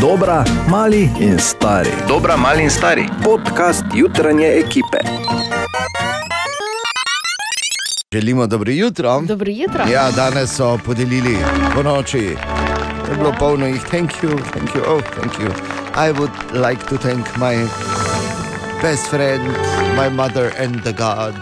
Dobra, mali in stari. Dobra, mali in stari. Podcast jutranje ekipe. Želimo dobro jutro. Dobro jutro. Ja, danes so podelili po noči. Je bilo polno jih, thank you, thank you, oh, thank you. I would like to thank my best friend, my mother and the God.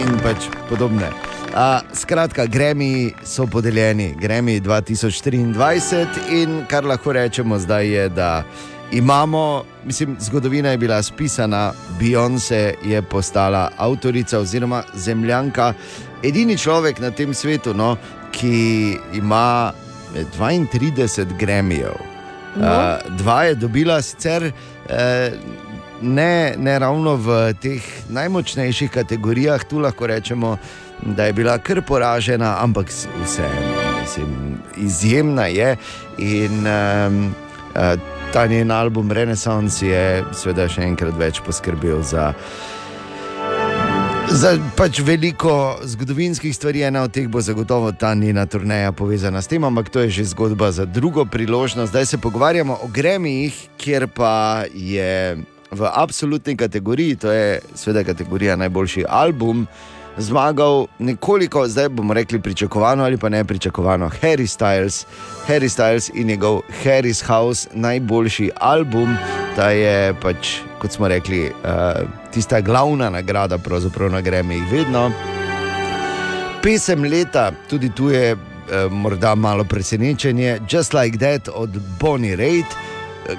In pač podobne. A, skratka, gremi so podeljeni, gremi 2023 in kar lahko rečemo zdaj je, da imamo, mislim, zgodovina je bila spisana, Beyoncé je postala avtorica oziroma zemljanka, edini človek na tem svetu, no, ki ima 32 gremijev. No. Uh, dva je dobila sicer. Uh, Ne, ne ravno v teh najmočnejših kategorijah, tu lahko rečemo, da je bila kar poražena, ampak vseeno, mislim, izjemna je. In um, ta njen album Renaissance je, seveda, še enkrat več poskrbel za. Za pač veliko zgodovinskih stvari, ena od teh bo zagotovo ta njena turneja povezana s tem, ampak to je že zgodba za drugo priložnost. Zdaj se pogovarjamo o gremijih, kjer pa je v absolutni kategoriji, to je seveda kategorija najboljši album, zmagal nekoliko, zdaj bomo rekli pričakovano ali pa ne pričakovano, Harry Styles, Harry Styles in njegov Harry's House, najboljši album. Ta je pač, kot smo rekli, uh, tista glavna nagrada, pravzaprav na gremi jih vedno. Pesem leta, tudi tu je uh, morda malo presenečenje, Just Like That od Bonnie Raitt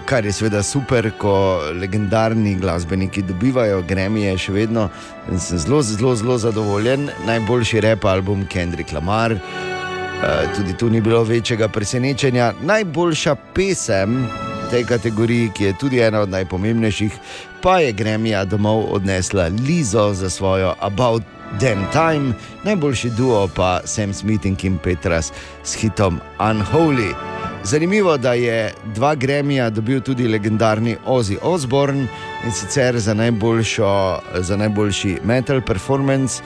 kar je seveda super, ko legendarni glasbeniki dobivajo gremije, še vedno in sem zelo, zelo, zelo zadovoljen. Najboljši rep album Kendrick Lamar, tudi tu ni bilo večjega presenečenja. Najboljša pesem v tej kategoriji, ki je tudi ena od najpomembnejših, pa je gremija domov odnesla Lizo za svojo About. Damn Time, najboljši duo pa Sam Smith in Kim Petras s hitom Unholy. Zanimivo je, da je dva gremija dobil tudi legendarni Ozzy Osbourne in sicer za, za najboljši metal performance,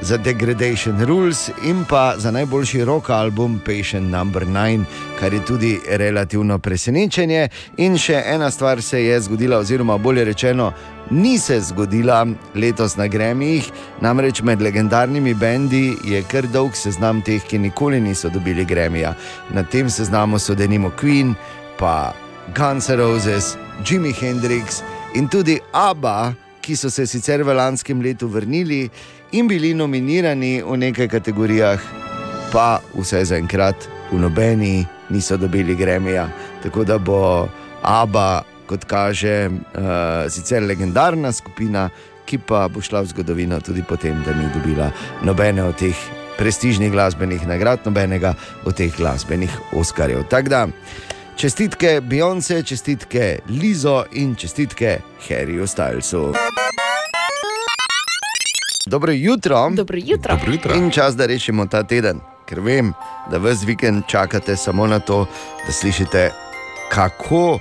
za Degradation Rules in pa za najboljši rock album Patient Number 9, kar je tudi relativno presenečenje. In še ena stvar se je zgodila, oziroma bolje rečeno, ni se zgodila letos na gremijih, namreč med legendarnimi bendi je kar dolg seznam teh, ki nikoli niso dobili gremija. Na tem seznamu so denimo Queen, pa Guns N' Roses, Jimi Hendrix in tudi Abba, ki so se sicer v lanskem letu vrnili in bili nominirani v nekaj kategorijah, pa vse zaenkrat v nobeni niso dobili gremija. Tako da bo Abba kot kaže, uh, sicer legendarna skupina, ki pa bo šla v zgodovino tudi potem, da ni dobila nobene od teh prestižnih glasbenih nagrad, nobenega od teh glasbenih Oskarjev. Tako da, čestitke Beyoncé, čestitke Lizo in čestitke Harryju Stylesu. Dobro jutro. Dobro jutro. Dobro jutro. In čas, da rešimo ta teden, ker vem, da vse vikend čakate samo na to, da slišite, kako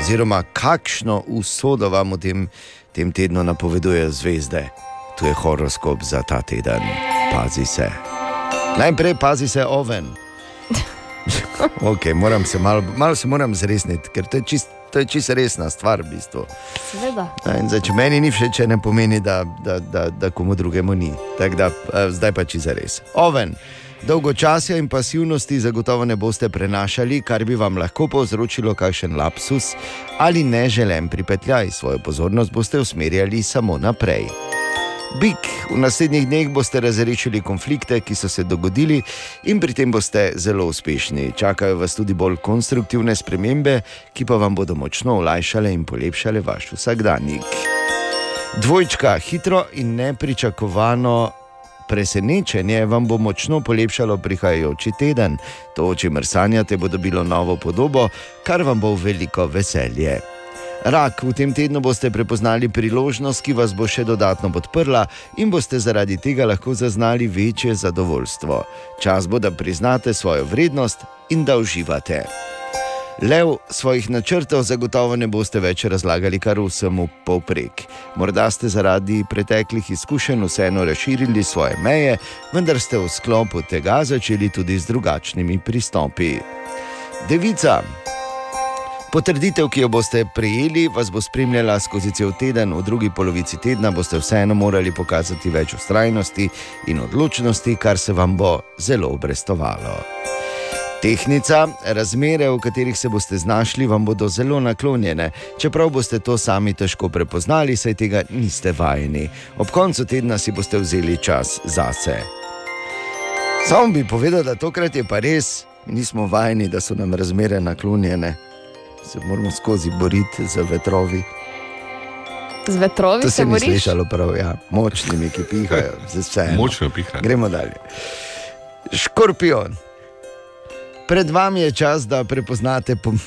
oziroma kakšno usodo vam v tem, tem tednu napovedujejo zvezde. Tu je horoskop za ta teden. Pazi se. Najprej pazi se oven. okay, moram se malo mal se moram zresniti, ker to je čisto. To je čisto resna stvar, v bistvu. Zdaj, če meni ni všeč, ne pomeni, da, da, da, da komu drugemu ni. Da, zdaj pa čisto res. Oven, Dolgočasja in pasivnosti zagotovo ne boste prenašali, kar bi vam lahko povzročilo kakšen lapsus ali neželen pripetljaj. Svojo pozornost boste usmerjali samo naprej. Bik, v naslednjih dneh boste razrešili konflikte, ki so se dogodili, in pri tem boste zelo uspešni. Čakajo vas tudi bolj konstruktivne spremembe, ki pa vam bodo močno olajšale in polepšale vaš vsakdanjik. Dvojčka, hitro in nepričakovano presenečenje vam bo močno polepšalo prihajajoči teden. To, o čemer sanjate, bo dobilo novo podobo, kar vam bo veliko veselje. Rak, v tem tednu boste prepoznali priložnost, ki vas bo še dodatno podprla in boste zaradi tega lahko zaznali večje zadovoljstvo. Čas bo, da priznate svojo vrednost in da uživate. Lev svojih načrtov zagotovo ne boste več razlagali kar vsemu povprek. Morda ste zaradi preteklih izkušenj vseeno razširili svoje meje, vendar ste v sklopu tega začeli tudi z drugačnimi pristopi. Devica, Potrditev, ki jo boste prejeli, vas bo spremljala skozi cel teden, v drugi polovici tedna boste vseeno morali pokazati več ustrajnosti in odločnosti, kar se vam bo zelo obrestovalo. Tehnica, razmere, v katerih se boste znašli, vam bodo zelo naklonjene, čeprav boste to sami težko prepoznali, saj tega niste vajeni. Ob koncu tedna si boste vzeli čas zase. Samo bi povedal, da tokrat je pa res, nismo vajeni, da so nam razmere naklonjene. Se moramo skozi boriti z vetrovi. Z vetrovi To se se ni boriš. slišalo prav, ja. močnimi, ki pihajo, z vsem. Močno piha. Gremo dalje. Škorpion. Pred vami je čas, da prepoznate pom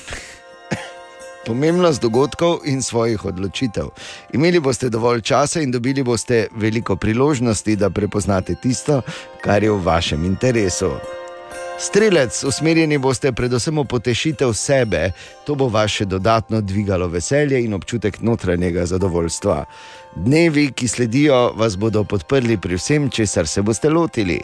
pomembnost dogodkov in svojih odločitev. Imeli boste dovolj časa in dobili boste veliko priložnosti, da prepoznate tisto, kar je v vašem interesu. Strelec, usmerjeni boste predvsem v potešitev sebe, to bo vaše dodatno dvigalo veselje in občutek notranjega zadovoljstva. Dnevi, ki sledijo, vas bodo podprli pri vsem, česar se boste lotili.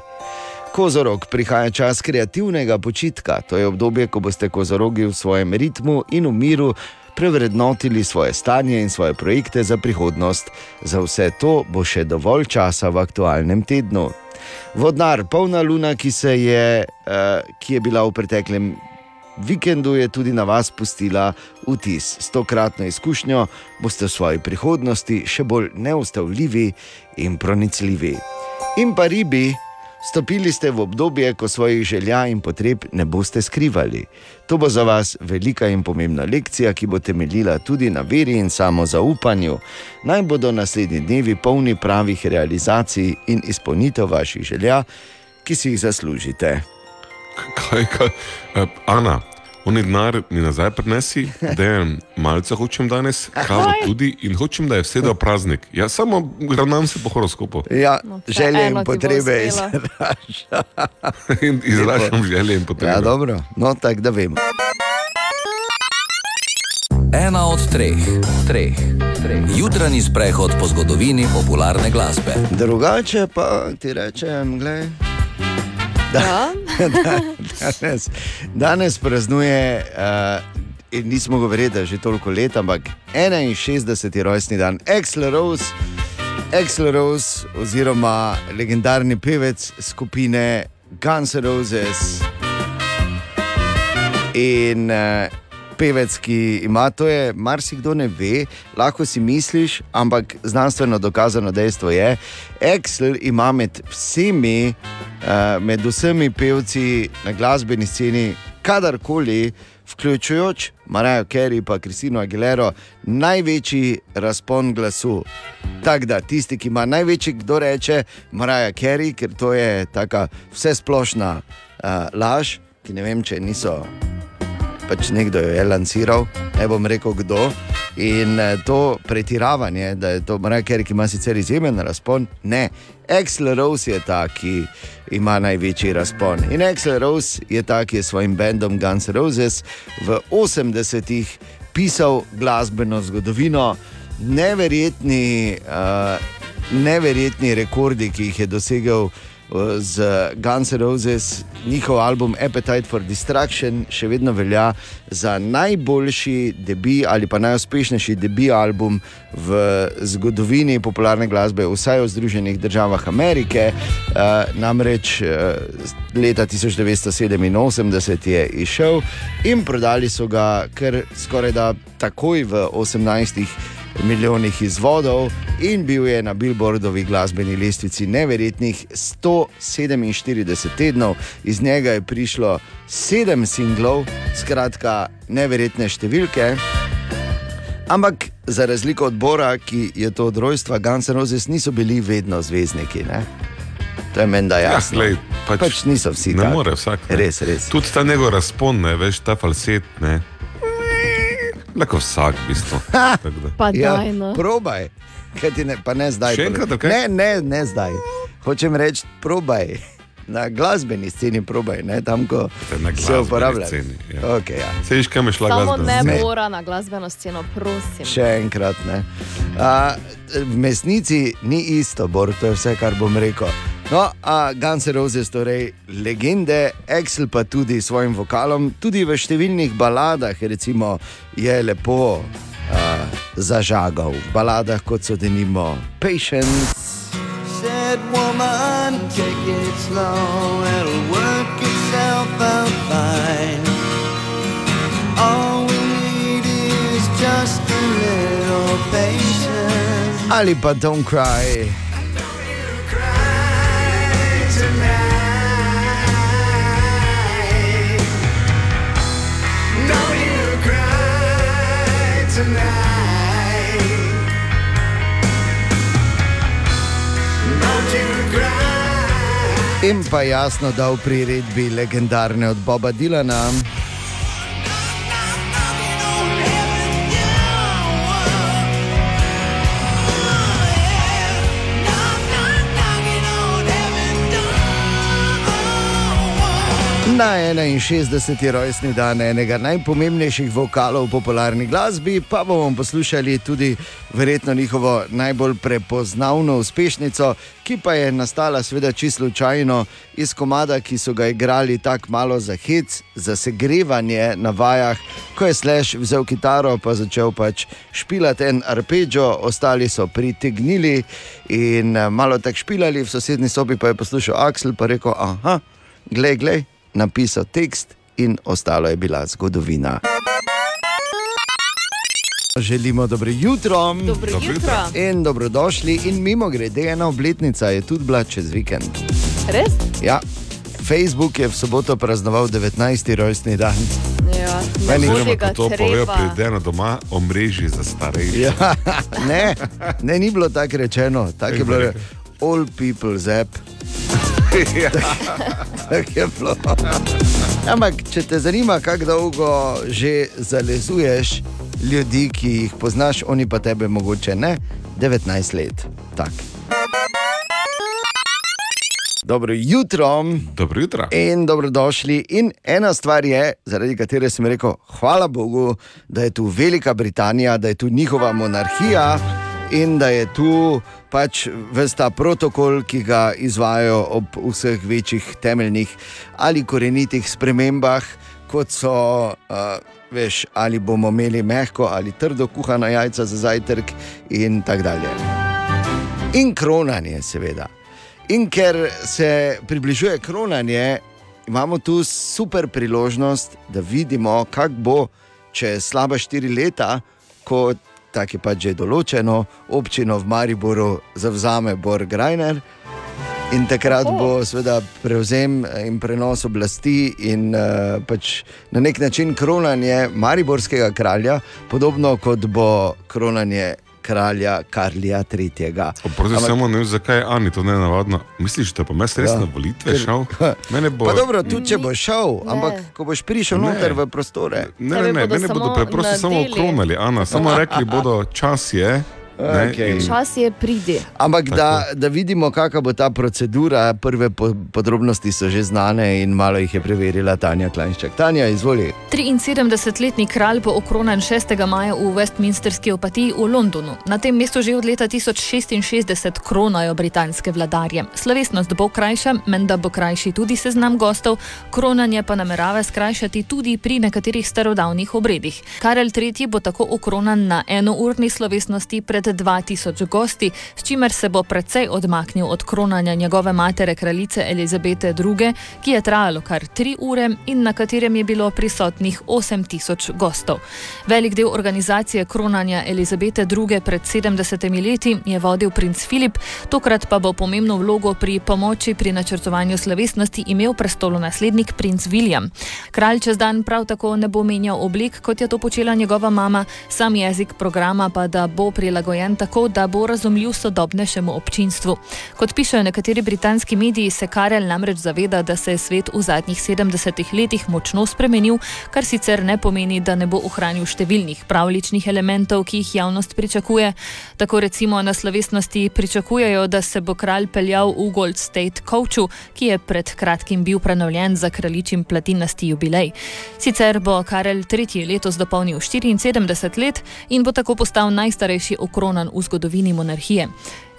Kozorog prihaja čas kreativnega počitka, to je obdobje, ko boste kozorogi v svojem ritmu in v miru prevrednotili svoje stanje in svoje projekte za prihodnost. Za vse to bo še dovolj časa v aktualnem tednu. Vodnar, polna luna, ki, je, uh, ki je bila v preteklem vikendu, je tudi na vas pustila vtis. S tokratno izkušnjo boste v svoji prihodnosti še bolj neustavljivi in pronicljivi. In pa ribi, Stopili ste v obdobje, ko svojih želja in potreb ne boste skrivali. To bo za vas velika in pomembna lekcija, ki bo temeljila tudi na veri in samozaupanju. Naj bodo naslednji dnevi polni pravih realizacij in izpolnitev vaših želja, ki si jih zaslužite. Kaj, kaj, uh, Ana, oni denar mi nazaj prinesi, da je malce hočem danes, kavo tudi in hočem, da je vse do praznik. Ja, samo ravnam se po horoskopu Ja, No, želje in potrebe uspelo. izraža. in izražam želje in potrebe. Ja, dobro, no tako da vemo. Ena od treh, treh, treh. Jutranji sprehod po zgodovini popularne glasbe. Drugače pa ti rečem, gledaj. Ja? danes, danes praznuje, uh, nismo govorili, da je že toliko let, ampak 61. rojstni dan Axel Rose, Axel Rose oziroma legendarni pevec skupine Guns N' Roses. In uh, pevec, ki ima to, je marsikdo ne ve, lahko si misliš, ampak znanstveno dokazano dejstvo je, Axel ima med vsemi, uh, med vsemi pevci na glasbeni sceni, kadarkoli, vključujoč Marajo Kerry in Kristino Aguilero, največji razpon glasu. Tako da tisti, ki ima največji, kdo reče Maraja Kerry, ker to je taka vsesplošna uh, laž, ki ne vem, če niso pač nekdo jo je lanciral, ne bom rekel kdo. In eh, to pretiravanje, da je to Maraker, ki ima sicer izjemen razpon, ne. Axel Rose je ta, ki ima največji razpon. In Axel Rose je ta, ki je s svojim bendom Guns Roses v 80-ih pisal glasbeno zgodovino, neverjetni, uh, neverjetni rekordi, ki jih je dosegel uh, z Guns N' Roses, njihov album Appetite for Destruction še vedno velja za najboljši debi ali pa najuspešnejši debi album v zgodovini popularne glasbe, vsaj v Združenih državah Amerike. Uh, namreč uh, leta 1987 je izšel in prodali so ga kar skoraj da takoj v 18 milijonih izvodov in bil je na Billboardovi glasbeni lestvici neverjetnih 147 tednov, iz njega je prišlo sedem singlov, skratka, neverjetne številke. Ampak za razliko od Bora, ki je to od rojstva, Guns N' Roses niso bili vedno zvezdniki. Ne? To je menda Ja, jasno. glej, pač pač niso vsi Ne taki. more vsak. Ne. Res, res. Tudi ta njegov razpon, ne, veš, ta falset. Ne. Lahko vsak, v bistvu. Pa Ja, daj, no. probaj, Kaj ti ne, pa ne zdaj. Še enkrat, kaj? ne, ne, ne zdaj. Hočem reči, probaj. Na glasbeni sceni probaj, ne tam, ko se uporablja. sceni, ja. Okay, ja. Se viš, kam je šla Samo glasba? ne Ne. mora na glasbeno sceno, prosim. Še enkrat. Ne. A, v mesnici ni isto, Bor, to je vse, kar bom rekel. No, a Guns N' Roses, torej legende, Excel pa tudi s svojim vokalom, tudi v številnih baladah, recimo, je lepo uh, zažagal. V baladah kot so denimo Patience. Said woman, take it slow, it'll work itself out fine. All we need is just a little patience. Ali pa Don't Cry. In pa jasno, da v priredbi legendarne od Boba Dilana. Na 61. rojstni dan enega najpomembnejših vokalov v popularni glasbi, pa bomo poslušali tudi verjetno njihovo najbolj prepoznavno uspešnico, ki pa je nastala seveda čisto slučajno iz komada, ki so ga igrali tako malo za hec, za segrevanje na vajah, ko je Slash vzel kitaro pa začel pač špilati en arpeggio, ostali so pritegnili in eh, malo tako špilali, v sosednji sobi pa je poslušal Axel pa rekel: Aha, glej, glej napisal tekst in ostalo je bila zgodovina. Želimo dobro jutro Dobro Dobro jutro. in dobrodošli. In mimo grede, ena obletnica je tudi bila čez vikend. Res? Ja, Facebook je v soboto praznoval 19. rojstni dan. Ja, Meni- ne ga ko to povejo Denu doma, o mreži za starejše. Ja, ne, ne, ni bilo tako rečeno, tako je bilo. All people's app. Ja. Tako je bilo. Ampak, če te zanima, kako dolgo že zalezuješ ljudi, ki jih poznaš, oni pa tebe mogoče ne, 19 let. Tak. Dobro jutro Dobro jutro. in dobrodošli. In ena stvar je, zaradi katere sem rekel, hvala Bogu, da je tu Velika Britanija, da je tu njihova monarhija in da je tu pač ves ta protokol, ki ga izvajo ob vseh večjih temeljnih ali korenitih spremembah, kot so. Uh, Veš, ali bomo imeli mehko ali trdo kuhana jajca za zajtrk, in tako dalje. In kronanje, seveda. In ker se približuje kronanje, imamo tu super priložnost, da vidimo, kako bo čez slaba štiri leta, ko tako je pač že določeno, občino v Mariboru zavzame Borg Grajner. In takrat Oh. bo seveda prevzem in prenos oblasti in uh, pač na nek način kronanje Mariborskega kralja, podobno kot bo kronanje kralja Karlija III. Oprosti, Ampak- samo ne vem, zakaj je Ani to ne navadno. Misliš, da pa me res Ja. na volitve Ker- šel? Mene bo. Pa dobro, tudi če boš šel, Ne. ampak ko boš prišel Ne. noter v prostore. Ne, ne, Tebe ne, bodo mene bodo samo preprosto samo okronali, Ana, samo rekli bodo, čas je. Okej. in- Čas je pridi. Ampak da, da vidimo, kakšna bo ta procedura, prve po, podrobnosti so že znane in malo jih je preverila Tanja Klajnšček. Tanja, izvoli. 73-letni kralj bo okronan 6. maja v Westminsterski opatiji v Londonu. Na tem mestu že od leta 1066 kronajo britanske vladarje. Slovesnost bo krajša, menda bo krajši tudi seznam gostov, kronanje pa namerava skrajšati tudi pri nekaterih starodavnih obredih. Karel III. bo tako okronan na enourni slovesnosti pred 2000 gosti, s čimer se bo precej odmaknil od kronanja njegove matere kraljice Elizabete II., ki je trajalo kar 3 ure in na katerem je bilo prisotnih 8000 gostov. Velik del organizacije kronanja Elizabete II. pred 70 leti je vodil princ Filip, tokrat pa bo pomembno vlogo pri pomoči pri načrtovanju slovesnosti imel prestolonaslednik princ William. Kralj čez dan prav tako ne bo menjal oblik, kot je to počela njegova mama, sam jezik programa pa da bo prilagojen tako, da bo razumljiv sodobnejšemu občinstvu. Kot pišejo nekateri britanski mediji, se Karel namreč zaveda, da se je svet v zadnjih 70 letih močno spremenil, kar sicer ne pomeni, da ne bo ohranil številnih pravličnih elementov, ki jih javnost pričakuje. Tako recimo na slovesnosti pričakujejo, da se bo kralj peljal v Gold State Coachu, ki je pred kratkim bil prenovljen za kraljičim platinasti jubilej. Sicer bo Karel III. letos dopolnil 74 let in bo tako postal najstarejši okronan v zgodovini monarhije.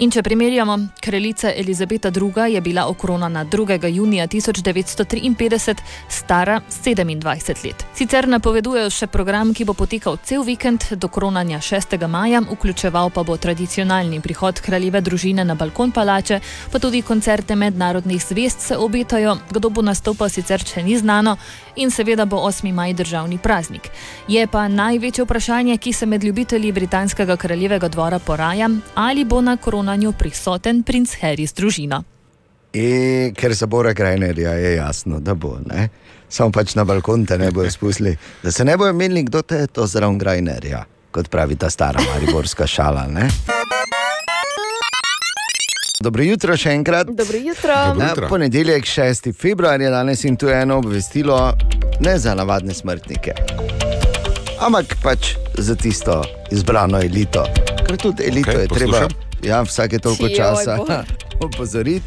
In če primerjamo, kraljica Elizabeta II. je bila okronana 2. junija 1953, stara 27 let. Sicer napovedujejo še program, ki bo potekal cel vikend do kronanja 6. maja, vključeval pa bo tradicionalni prihod kraljeve družine na balkon palače, pa tudi koncerte mednarodnih zvest se obetajo, kdo bo nastopal sicer še ni znano in seveda bo 8. maj državni praznik. Je pa največje vprašanje, ki se med ljubitelji britanskega kraljevega dvora poraja, ali bo na koronanju prisoten princ Harry z družino. E, ker za Bora Grajnerja je jasno, da bo. Ne? Samo pač na balkon te ne bojo spustili. Da se ne bojo menili, kdo te je to zraven Grajnerja, kot pravi ta stara mariborska šala. Ne? Dobro jutro še enkrat. Dobro jutro. Dobro. Na jutro. ponedeljek 6. februar je danes in tu je eno obvestilo, ne za navadne smrtnike, ampak pač za tisto izbrano elito. Ker tudi elito okay, je treba poslušam. Ja, vsake toliko Joj, časa opozoriti.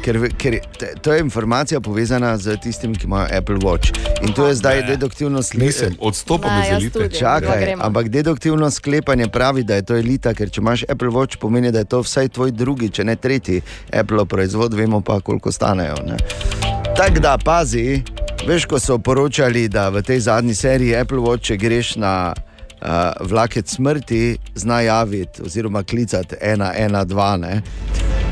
Ker, ker te- to je informacija povezana z tistim, ki imajo Apple Watch. In to je zdaj deduktivno Nisem, sledstvo. odstopam Ne, iz elite. tudi. Ja, Čakaj, gremo. ampak deduktivno sklepanje pravi, da je to elita, ker če imaš Apple Watch, pomeni, da je to vsaj tvoj drugi, če ne tretji Apple proizvod, vemo pa, koliko stanejo. ne. Tako da pazi, veš, ko so poročali, da v tej zadnji seriji Apple Watch, če greš na uh, vlaket smrti, zna javiti oziroma klicati 112. Ne?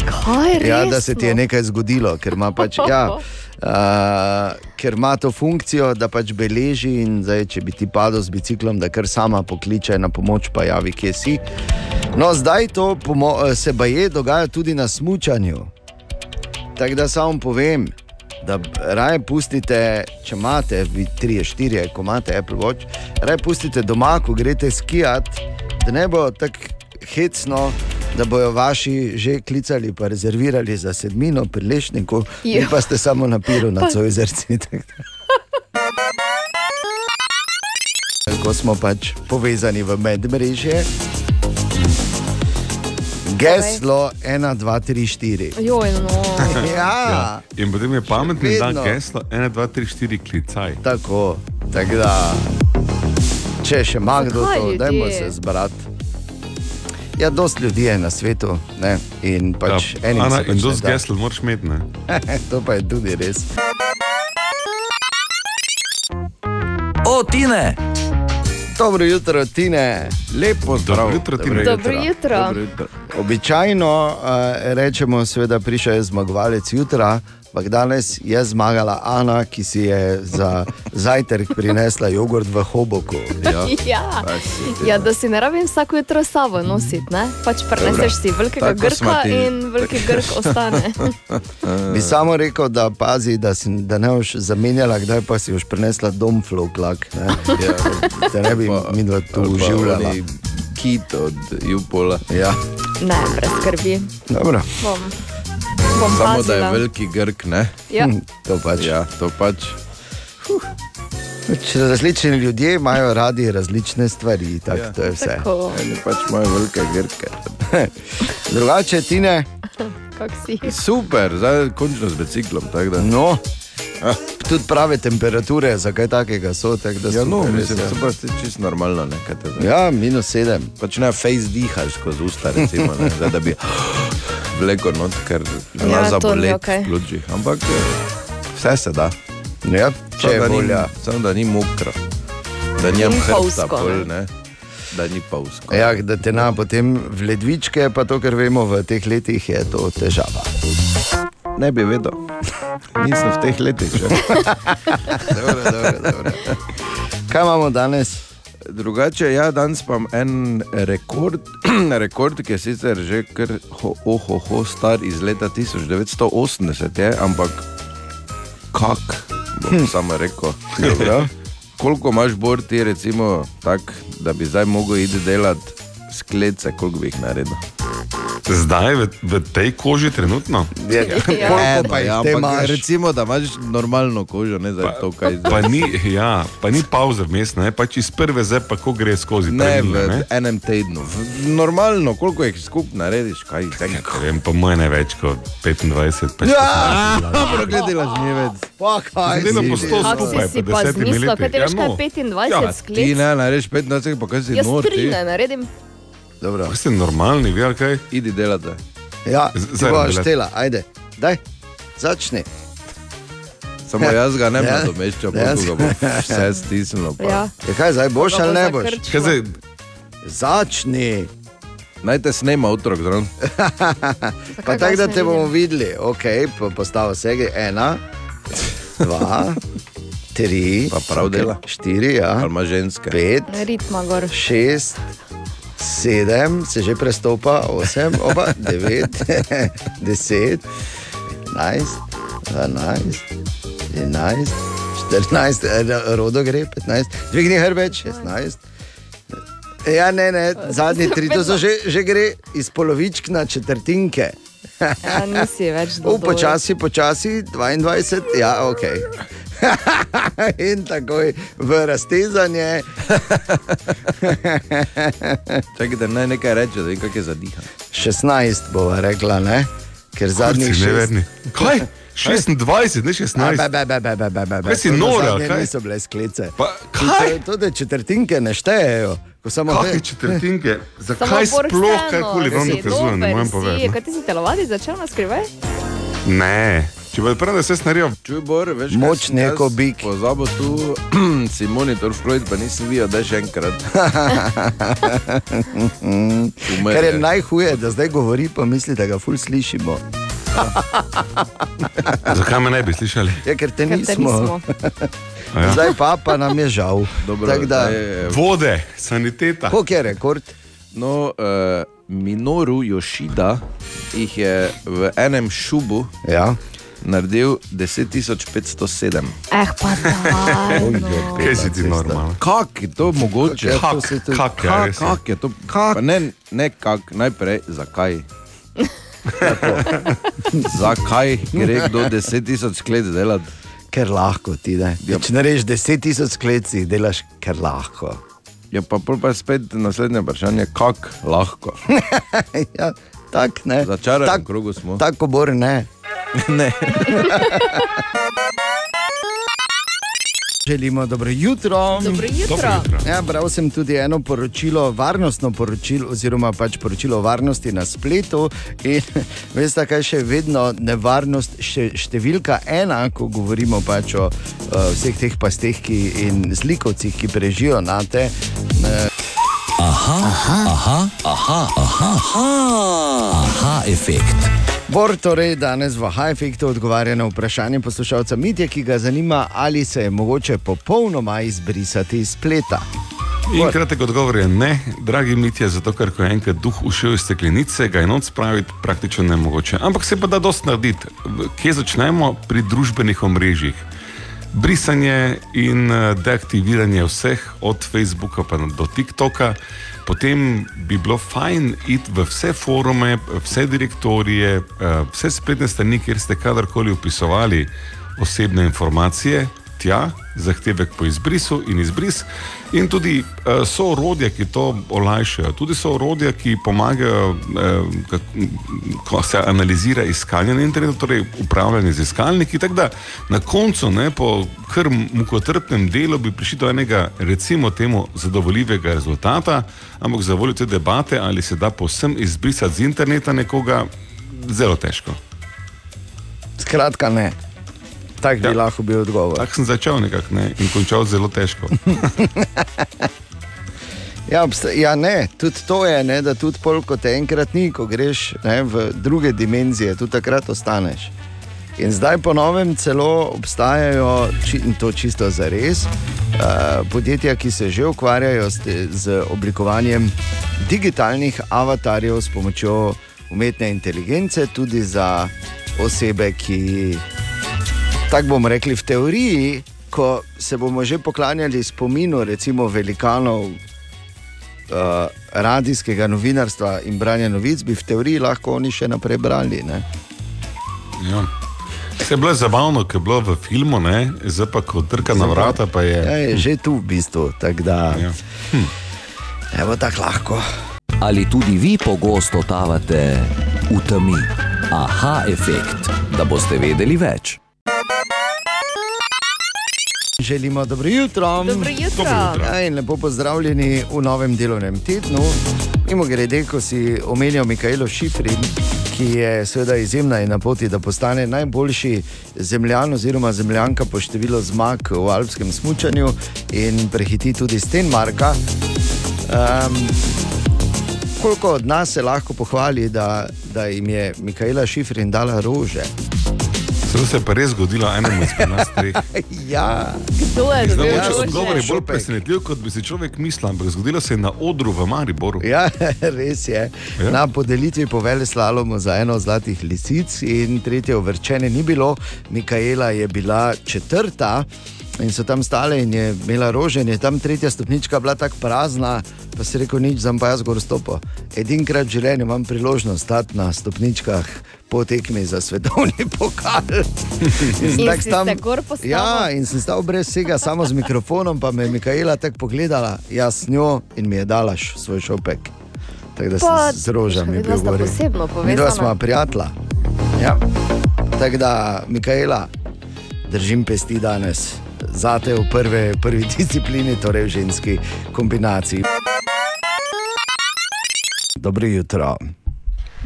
Kaj je Ja, da se ti je nekaj zgodilo, ker ima, pač, ja, uh, ker ima to funkcijo, da pač beleži. in Zdaj, če bi ti padel z biciklom, da kar sama pokliče na pomoč, pa javi, kje si. No, zdaj to se baje dogaja tudi na smutku. Tako da samo povem, da raje pustite, če imate, vi tri, štiri, ko imate Apple Watch, raje pustite doma, ko greste skijat, da ne bo tako hecno. Da bojo vaši že klicali, pa rezervirali za sedmino pri lešniku, Jo. pa ste samo na piru na Cojzerci. Ko smo pač povezani v medmrežje, geslo 1, 2, 3, 4. Joj, no. Ja, Ja. In potem je pametni dan vedno. geslo 1, 2, 3, 4 klicaj. tako, tako da. Če še ima kdo Zakaj to, ljudje? dajmo se zbrati. Ja, dosti ljudi je na svetu ne? in pač Ja, enim Ana, in pač dosti ne da. gesel moraš imeti. Ne? to pa je tudi res. O, Tine! Dobro jutro, Tine. Lepo zdrav. Dobro jutro, Tine. Dobro jutro. Dobro jutro. Običajno uh, rečemo, seveda, prišel je zmagovalec jutra, ampak danes je zmagala Ana, ki si je za zajtrk prinesla jogurt v hoboku. Ja. Ja. ja, da si ne rabim vsako jutro sabo nositi, ne? pač preneseš si velikega Tako grka in veliki grk ostane. Bi samo rekel, da pazi, da, si, da ne boš zamenjala, kdaj pa si boš prinesla dom floklak. Ne? Ja. Da ne bi Pa- mi dva tu uživljala. Kit od Jupola. Ja, Ne, brez skrbi. dobro. Bom, bom Samo da je pazila. veliki grk, ne? Ja. Hm, To pač. Ja, to pač. Pač Različni ljudje imajo radi različne stvari, tako Ja. to je vse. Tako, Eni pač imajo velike grke. Drugače, Tine, kak si. Super, zdaj končno z biciklom. no, tudi prave temperature, zakaj takega so. Tak, da Ja, no, super, res, mislim, ja. so pa ti čisto normalno. Ne, kaj te zdaj- ja, minus sedem. Pač ne face dihaš skozi usta, recimo, ne, zdaj, da bi vleko not, ker Ja, ja, zabolet okej. v pljučih. Ampak eh, vse se da. Ja, če je da, ni, volja. samo da ni mokro, da In hrbta, pol, ne. ne. da ni pavsko. Ja, da te na potem v ledvičke, pa to, kar vemo v teh letih, je to težava. Ne bi vedel, nisem v teh letih. Že. dobro, dobro, dobro. Kaj imamo danes? Drugače, ja, danes pa imam en rekord, rekord, ki je sicer že kar ho, oho, ho, star iz leta 1980, je, ampak kak, bom hm. samo rekel. Dobro. Koliko imaš bor ti, recimo, tak, da bi zdaj mogel iti delati sklece, koliko bi jih naredil? Zdaj v, v tej koži trenutno. Ja, koliko pa jih ja, te ampak imaš? recimo, da imaš normalno kožo, ne zdaj to, kaj zdaj. Pa ni, ja, pa ni pauze vmes, ne? pač iz prve zdaj pa ko gre skozi. Ne, trenile, v ne? enem tednu. V, normalno, koliko jih skupaj narediš, kaj zdaj. Ne vem, po mojem ne več kot 25. Pač Ja, Dobro, gledala žnjevec. pa kaj Zdaj si po sto ti? A si skupaj, si pa pa zmislil, kaj ti Ja, veš, kaj no. je 25 Ja, ti sklec? ne, narediš 25, pa kaj si Jaz nor, tri ti. ne naredim. Dobro. Ste normalni, vi ali kaj? Idi delati. Ja, Z- ti boš štela, ajde, daj, začni. Samo jaz ga ne Ja. nadomeščam, Ja. ja. bo vse stisnilo. pa. Ja. Ja, kaj zdaj boš ali ne boš? zdaj, Začni. Naj te snema otrok zraven. Pa tako, da te bomo videli. Ok, po- postavi vse, ena, dva, tri, Pa prav dela. štiri, ja, Ali ima ženske. pet, Ritma gor. šest, sedem, se že prestopa, osem, oba, devet, deset, enajst, dvanajst, enajst, štirinajst, eh, rodo gre, petnajst, dvigni hrbet, šestnajst. Ja, ne, ne, zadnji tri, to so že, že gre iz polovičk na četrtinke. Ja, nisi več U, dobro. počasi, počasi, 22, ja, ok. In takoj v raztezanje. Čakaj, da naj nekaj reče, da vem, kako je zadihan. 16 bova rekla, ne? ker zadnjih šest. neverni. Kaj? 26, ne 16. Be, be, be, be, be, be, be. Kaj si nora, zadnje kaj? Niso bile sklice. Pa, kaj? To, da četrtinke ne štejejo. ko Samo Kakšne te- četrtinke? Zakaj sploh pošteno, karkoli vam si dokazuje, ne morem povedati. Kaj ti si telovati začel na skrivaj? Ne, če bo prav, da se snarijo. Čuj, Bor, veš, kaj Moč neko bik. Pozabil tu si monitor Freud, pa nisem videl, da je še enkrat. Kar je najhuje, da zdaj govori, pa misli, da ga ful slišimo. Zakaj me ne bi slišali? Ja, ker te Ker te nismo. nismo. A ja. Zdaj pa, pa nam je žal. Dobro, Tako da, je- Vode, saniteta. koliko je rekord? No, uh, Minoru Yoshida jih je v enem šubu Ja. Naredil 10.507. Eh, pa daj. no. Kaj si ti normalno? Kak je to mogoče? Kak, kak, Kak, kak je to? Kak? Ne, ne kak, najprej zakaj. zakaj gre kdo 10.000 sklet delati? Ker lahko ti ne. Ja. Če narediš 10 tisoč sklec, jih delaš ker lahko. Ja, pa, pa spet naslednje vprašanje, kako lahko. ja, tak ne. V začaranem Tak- krogu smo. Tako bor ne. Ne. Želimo dobro jutro. Dobro jutro. Dobro jutro. Ja, bral sem tudi eno poročilo, varnostno poročilo, oziroma pač poročilo o varnosti na spletu. In veste, kaj še vedno nevarnost, še, številka ena, ko govorimo pač o uh, vseh teh pasteh ki, in zlikovcih, ki prežijo na te. Aha, aha, aha, aha, aha efekt. Bor torej danes v High-Effektu odgovarja na vprašanje poslušalca Mitja, ki ga zanima, ali se je mogoče popolnoma izbrisati iz spleta. In kratek odgovor je ne, dragi Mitja, zato ker ko je enkrat duh ušel iz steklenice, ga je noč spraviti praktično nemogoče. Ampak se pa da dosti narediti. Kje začnemo? Pri družbenih omrežjih. Brisanje in eh, deaktiviranje vseh, od Facebooka pa do TikToka, potem bi bilo fajn iti v vse forume, vse direktorije, eh, vse spletne strani, kjer ste kadarkoli upisovali osebne informacije, tja, zahtevek po izbrisu in izbris, in tudi uh, so orodja, ki to olajšajo, tudi so orodja, ki pomagajo, kak, ko se analizira iskanje na internetu, torej upravljanje z iskalniki. Tako da na koncu, ne, po kar mukotrpnem delu, bi prišli do enega, recimo, temu zadovoljivega rezultata, ampak za voljo te debate, ali se da povsem izbrisati z interneta nekoga, zelo težko. Skratka, ne. Tak bi Ja. lahko bil odgovor. Tako sem začel nekako ne, in končal zelo težko. Ja, ja, ne, tudi to je, ne, da tudi pol, ko te enkrat ni, ko greš ne, v druge dimenzije, tudi takrat ostaneš. In zdaj po novem celo obstajajo, či, in to čisto za res, uh, podjetja, ki se že ukvarjajo te, z oblikovanjem digitalnih avatarjev s pomočjo umetne inteligence, tudi za osebe, ki, tako bomo rekli, v teoriji, ko se bomo že poklanjali spominu, recimo velikanov uh, radijskega novinarstva in branja novic, bi v teoriji lahko oni še naprej brali. Ne? Ja. Se je bilo zabavno, ker je bilo v filmu, ne? zdaj pa ko trka na vrata, pa je. Ja, je že tu v bistvu, tako da Ja. evo tako lahko. Ali tudi vi pogosto totavate v temi? Aha efekt, da boste vedeli več. Želimo dobro jutro. Dobro jutro. Dobro jutro. Ja, in lepo pozdravljeni v novem delovnem tednu. Mimo grede, ko si omenjal Mikaelo Šifrin, ki je seveda izjemna in na poti, da postane najboljši zemljan oziroma zemljanka po številu zmag v alpskem smučanju in prehiti tudi Stenmarka. Um, koliko od nas se lahko pohvali, da, da jim je Mikaela Šifrin dala rože? To se je pa res zgodilo enemu izmed nas treh. Ja, Kdo je Zdaj, dobil mogoče rože? odgovor je bolj presenetljiv, kot bi si človek mislil, ampak zgodilo se je na odru v Mariboru. Ja, res je. Ja. Na podelitvi povele slalomu za eno zlatih lisic in tretje uvrčene ni bilo, Mikaela je bila četrta. In so tam stale in je imela rože, in je tam tretja stopnička bila tako prazna, pa si rekel, nič, zdaj pa jaz gor stopo. Edinkrat v življenju imam priložnost stati na stopničkah po tekmi za svetovni pokal. In, In tam-? Ja, in sem stal brez vsega, samo z mikrofonom, pa me je Mikaela tako pogledala, jaz njo in mi je dala š- svoj šopek. Tako da Pa, sem z rožami bil gor. posebno Mi dva smo prijatelja. Ja. Tako da, Mikaela, držim pesti danes. Zate v prve, prvi disciplini, torej v ženski kombinaciji. Dobro jutro.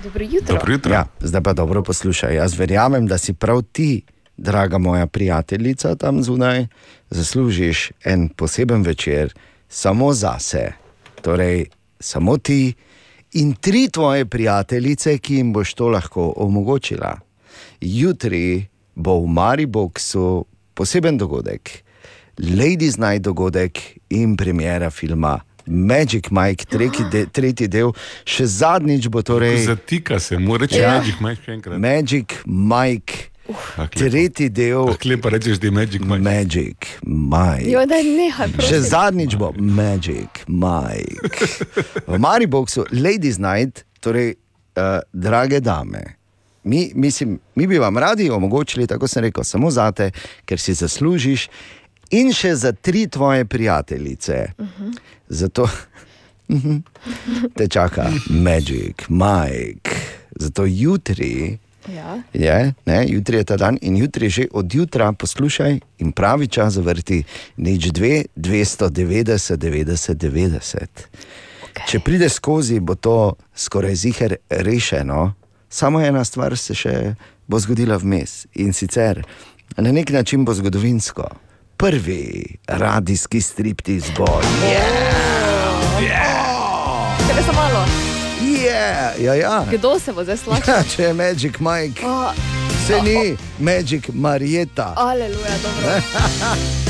Dobro jutro. Dobro jutro. Ja, zdaj pa dobro poslušaj. Jaz verjamem, da si prav ti, draga moja prijateljica tam zunaj, zaslužiš en poseben večer samo zase. Torej, samo ti in tri tvoje prijateljice, ki jim boš to lahko omogočila. Jutri bo v Mariboku poseben dogodek, Ladies Night dogodek in premjera filma. Magic Mike, tretji, de, tretji del, še zadnjič bo torej. Zatika se, mora reči, Ja. Magic Mike še enkrat. Magic Mike, lepo. tretji del, Ah, lepo rečeš, da je Magic Mike. Magic Mike. Jo, daj, nehaj, Še prosim. zadnjič bo Magic Mike. V Mariboku Ladies Night, torej uh, drage dame. Mi, mislim, mi bi vam radi omogočili, tako sem rekel, samo zate, ker si zaslužiš, in še za tri tvoje prijateljice. Zato te čaka Magic Mike. Zato jutri. Ja. Je, ne, jutri je ta dan in jutri že od jutra poslušaj in pravi čas zavrti nič 2, 290, 90, 90. Okay. Če prideš skozi, bo to skoraj ziger rešeno, samo ena stvar se še bo zgodila vmes in sicer na nek način bo zgodovinsko. Prvi radijski striptiz bo. Če le samo malo. Yeah, ja, ja. Kdo se bo zdaj slačil? Ja, če je Magic Mike, Oh, se ni Magic Marieta. aleluja, dobro.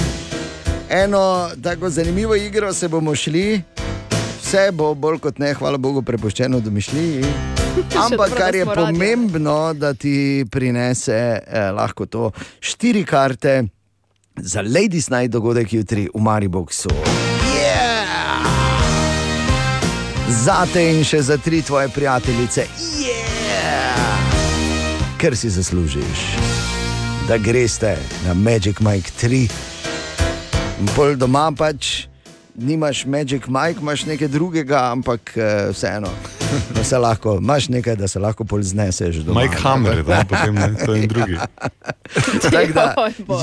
Eno tako zanimivo igro se bomo šli, vse bo bolj kot ne, hvala Bogu, prepuščeno domišljiji. Ampak kar je pomembno, da ti prinese eh, lahko to štiri karte za Ladies Night dogodek jutri v Mariboku. Yeah! Zate in še za tri tvoje prijateljice. Yeah! Ker si zaslužiš, da greste na Magic Mike 3. In pol doma pač nimaš Magic Mike, imaš nekaj drugega, ampak eh, vseeno. Da se lahko, imaš nekaj, da se lahko pol zneseš doma. Mike Hammer, da potem ne, to je drugi. Tako da,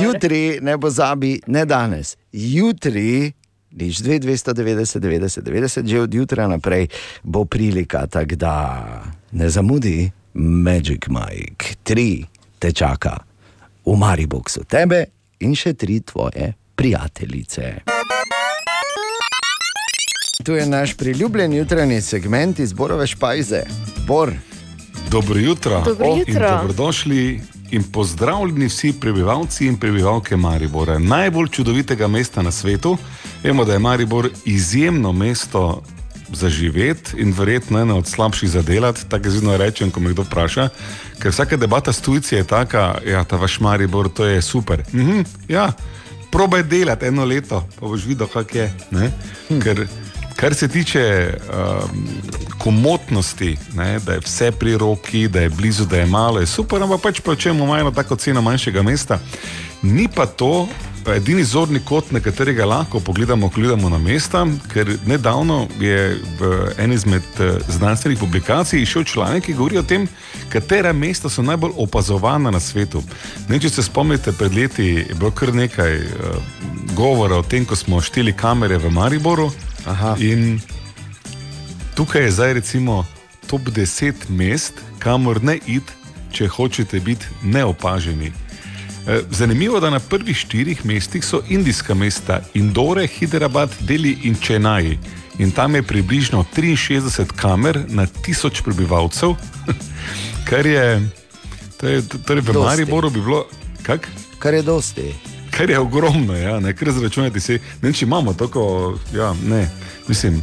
jutri ne pozabi, ne danes, jutri. Nič 2, 290, 90, 90, že od jutra naprej bo prilika, tako da ne zamudi, Magic Mike, tri te čaka v Mariboku, tebe in še tri tvoje prijateljice. Tu je naš priljubljen jutranji segment iz Borove špajze. Bor, Dobro jutro. Dobro O, in jutro. Dobrodošli in pozdravljeni vsi prebivalci in prebivalke Maribora, najbolj čudovitega mesta na svetu. Vemo, da je Maribor izjemno mesto za živeti in verjetno eno od slabših za delati. Tako zelo rečem, ko me kdo vpraša. Ker vsaka debata s tujci je taka, da ja, ta vaš Maribor, to je super. Mhm, ja, probaj delati eno leto, pa boš videl, kak je. ne. Ker Kar se tiče um, komotnosti, ne, da je vse pri roki, da je blizu, da je malo, je super, ampak pač pa če imamo tako ceno manjšega mesta. Ni pa to edini zorni kot, na katerega lahko pogledamo, ko gledamo na mesta, ker nedavno je v eni izmed eh, znanstvenih publikacij išel članek, ki govori o tem, katera mesta so najbolj opazovana na svetu. Ne, če se spomnite, pred leti je bilo kar nekaj uh, govora o tem, ko smo šteli kamere v Mariboru. Aha. In tukaj je zdaj recimo top 10 mest, kamor ne id, če hočete biti neopaženi. Eh, Zanimivo da na prvih štirih mestih so indijska mesta Indore, Hiderabad, Deli in Čenaj. In tam je približno 63 kamer na tisoč prebivalcev, kar je, to je torej v Dosti. Mariboru bi bilo, kak? Kar je dosti. Kar je ogromno, ja, ne, ker zračunati si, ne če imamo tako, ja, ne, mislim,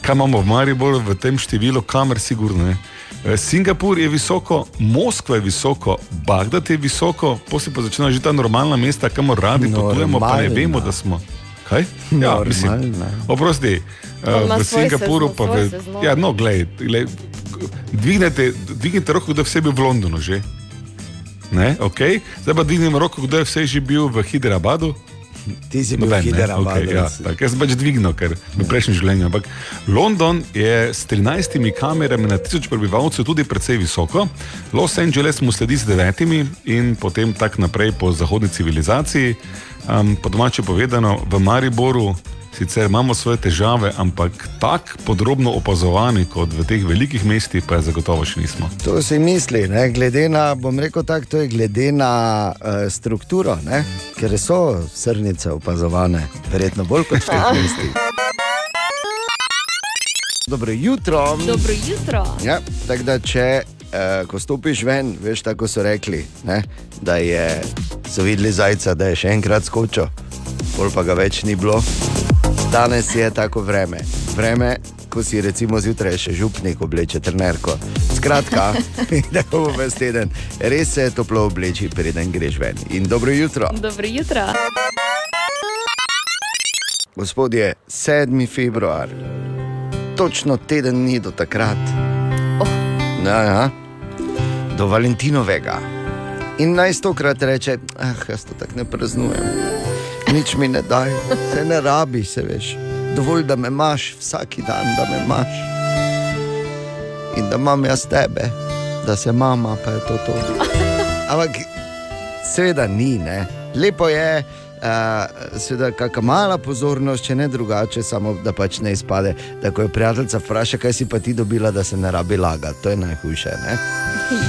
kaj imamo v Mariboru v tem številu kamer, sigurno ne. Eh, Singapur je visoko, Moskva je visoko, Bagdad je visoko, potem pa začnejo že ta normalna mesta, kamor radi potujemo, pa ne Normalna. vemo, da smo. Kaj? Ja, mislim, Normalna. oprosti, On ima uh, v svoj Singapuru sezon, pa svoj v. sezon. Ja, no, glej, dvignete, dvignete roko, da vse bi v Londonu že. Ne, okay. Zdaj pa dvignem roko, kdo je vse že bil v Hiderabadu. Ti si bil Noben, ne, Hiderabad. okay, ja, tak, jaz sem pač dvignil, ker v prejšnjem življenju. Ampak London je s 13 kamerami na tisoč prebivalcev tudi precej visoko, Los Angeles mu sledi z devetimi in potem tako naprej po zahodni civilizaciji. Um, po domače povedano, v Mariboru sicer imamo svoje težave, ampak tako podrobno opazovani kot v teh velikih mestih, pa je zagotovo še nismo. To si misli, ne? glede na, bom rekel tako, to je glede na uh, strukturo, ne? ker so srnice opazovane, verjetno bolj kot v teh mestih. Dobro jutro. Dobro jutro. Ja, tako da, če uh, ko stopiš ven, veš, tako so rekli, ne? da je, so videli zajca, da je še enkrat skočil, pol pa ga več ni bilo. Danes je tako vreme. Vreme, ko si recimo zjutraj še župnik obleče trenerko. Skratka, tako bo ves teden. Res se toplo obleči, preden greš ven. In dobro jutro. Dobro jutro. Gospodje, 7. februar, točno teden dni do takrat. Oh. Ja, ja. Do Valentinovega. In naj stokrat reče, ah, jaz to tako ne praznujem. Nič mi ne daj, se ne rabi, se veš. Dovolj, da me imaš vsak dan, da me imaš. In da imam jaz tebe, da se mama, pa je to to. Ampak seveda ni, ne. Lepo je, uh, seveda, kakšna mala pozornost, če ne drugače, samo da pač ne izpade. Da ko je prijateljica vpraša, kaj si pa ti dobila, da se ne rabi lagati, to je najhujše. Ne?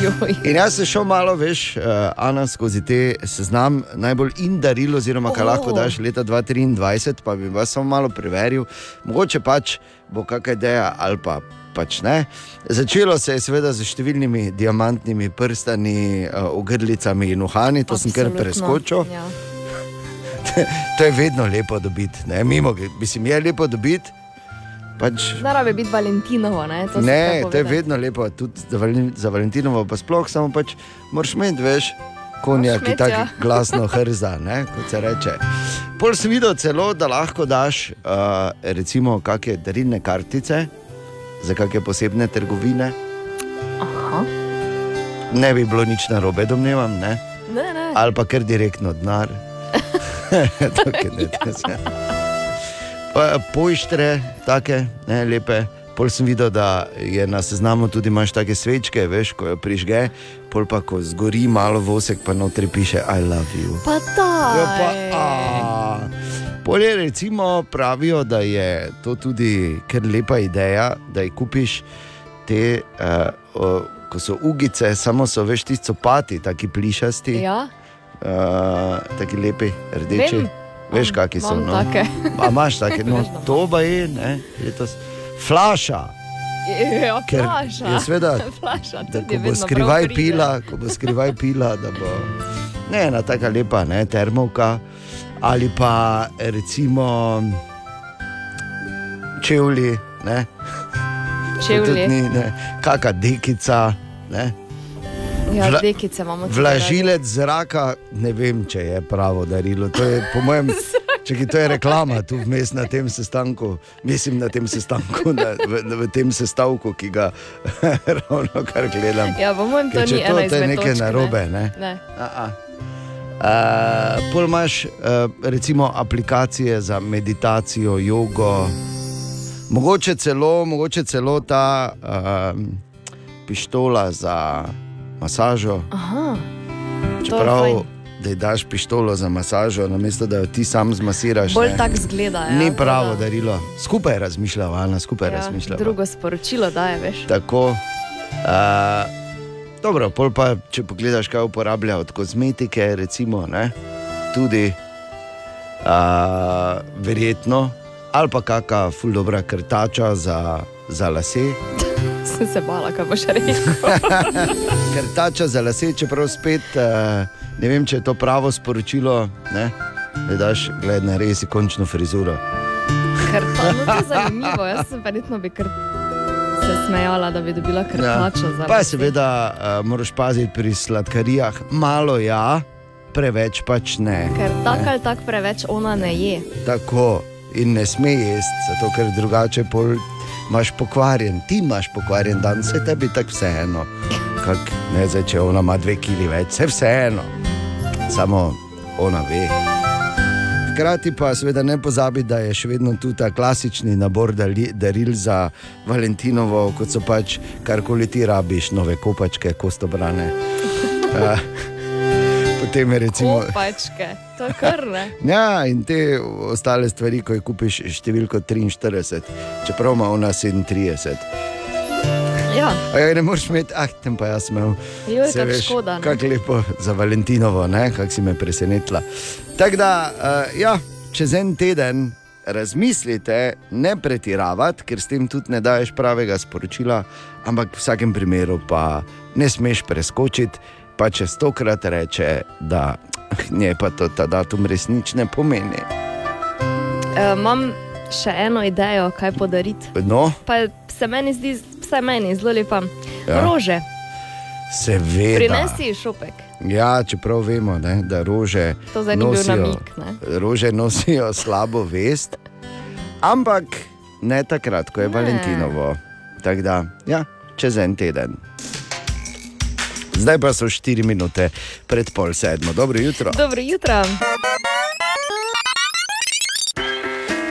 Joj. In jaz se šel malo, veš, uh, Ana, skozi te seznam najbolj in daril, oziroma kaj Oh. lahko daš leta 2023, pa bi vas samo malo preveril, mogoče pač bo kakšna ideja ali pa. Pač ne. Začelo se je seveda z številnimi diamantnimi prstani, uh, ogrlicami in uhani, to sem kar Absolutno, preskočil. Ja. To je vedno lepo dobiti, ne mimo, mislim, je lepo dobiti. Pač, Ne rabi biti Valentinovo, ne? To ne, to je vedno lepo, tudi za, za Valentinovo, pa sploh samo pač moraš imeti, veš, konja, ki tako ja. glasno hrza, ne, kot se reče. Pol sem videl celo, da lahko daš uh, recimo kakšne darilne kartice za kakšne posebne trgovine. Aha. Ne bi bilo nič narobe, domnevam, ne? Ne, ne. ali pa kar direktno denar. Pa Pojštre, take ne, lepe. Pol sem videl, da je na seznamu tudi imaš take svečke, veš, ko jo prižge, pol pa ko zgori malo vosek, pa notri piše I love you. Pa Ja, pa, ta. a, Polje recimo pravijo, da je to tudi kar lepa ideja, da jih kupiš te, uh, uh, ko so ugice, samo so veš ti copati, taki plišasti, Ja, uh, taki lepi, rdeči. Vem. Veš, kakšni so. No? take. A imaš take, no, to pa je, ne, letos. Flaša, ja ker flaša. je seveda, flaša, da ko bo skrivaj pila, ko bo skrivaj pila, da bo ne ena taka lepa, ne, termovka ali pa recimo čevlji, ne, Čevlji. ni, ne, kaka dekica, ne. Ja, Vla- dekice imamo tudi Vlažilec zraka, ne vem, če je pravo darilo. To je, po mojem, če ki to je reklama tu vmes na tem sestanku, mislim na tem sestanku, na, v, v tem sestavku, ki ga ravno kar gledam. Ja, po mojem, to Ker ni to, ena to je nekaj točk, narobe, ne? ne. Uh, pol imaš uh, recimo aplikacije za meditacijo, jogo, mogoče celo, mogoče celo ta uh, pištola za masažo. Aha, Čeprav da ji daš pištolo za masažo, namesto da jo ti sam zmasiraš. Bolj ne. tak zgleda. Ja, Ni pravo tako da- darilo. Skupaj razmišljava, Ana, skupaj Ja, razmišljava. drugo sporočilo daje, veš. Tako. Uh, dobro, pol pa, če pogledaš, kaj uporablja od kozmetike, recimo, ne, tudi uh, verjetno, ali pa kakšna fuldobra krtača za, za lase. Sem se bala, kaj boš rekel. Krtača za lase, čeprav spet uh, ne vem, če je to pravo sporočilo, ne, da daš, gledaj, naredi končno frizuro. No, to je zanimivo. Jaz sem verjetno bi kar se smejala, da bi dobila krtačo za Ja. Pa lase. seveda uh, moraš paziti pri sladkarijah, malo ja, preveč pač ne. Ker tako ali tako preveč ona ne je. Tako in ne sme jesti, zato ker drugače pol imaš pokvarjen, ti imaš pokvarjen dan, vse tebi tako vseeno. Kak, ne, zdaj, če ona ima dve kili več, vse vseeno, samo ona ve. Hkrati pa seveda ne pozabi, da je še vedno tu ta klasični nabor dali- daril za Valentinovo, kot so pač karkoli ti rabiš, nove kopačke, kostobrane. Uh, potem je recimo. Kopačke, to je kar ne. Ja, in te ostale stvari, ko jih kupiš številko 43, čeprav ima ona 37. Ja, ja, ne moreš imeti, ah, tem pa jaz imel. Joj, Saj kako škoda. Kako lepo za Valentinovo, kako si me presenetila. Tako da, uh, ja, čez en teden razmislite, ne pretiravati, ker s tem tudi ne daješ pravega sporočila, ampak v vsakem primeru pa ne smeš preskočiti, pa če stokrat reče, da nje pa to ta datum resnično ne pomeni. E, imam še eno idejo, kaj podariti. No, Pa se meni zdi, vsaj meni zelo lepa. Ja. Rože, seveda. prinesi šopek. Ja, čeprav vemo, ne, da rože nosijo, namig, ne. rože nosijo slabo vest, ampak ne takrat, ko je Ne. Valentinovo. Tako da, ja, čez en teden. Zdaj pa so 4 minute pred pol sedmo. Dobro jutro. Dobro jutro.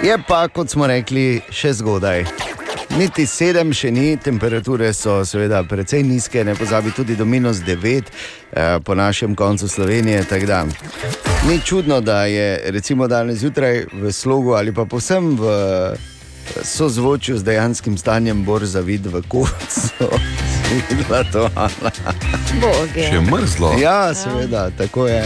Je pa, kot smo rekli, še zgodaj. Niti sedem še ni, temperature so seveda precej nizke, ne pozabi tudi do minus 9 eh, po našem koncu Slovenije. ni čudno, da je recimo danes zjutraj v slogu ali pa posem v sozvočju z dejanskim stanjem borza vid v kurcu. Videla to. Boge. Še mrzlo. Ja, seveda, tako je.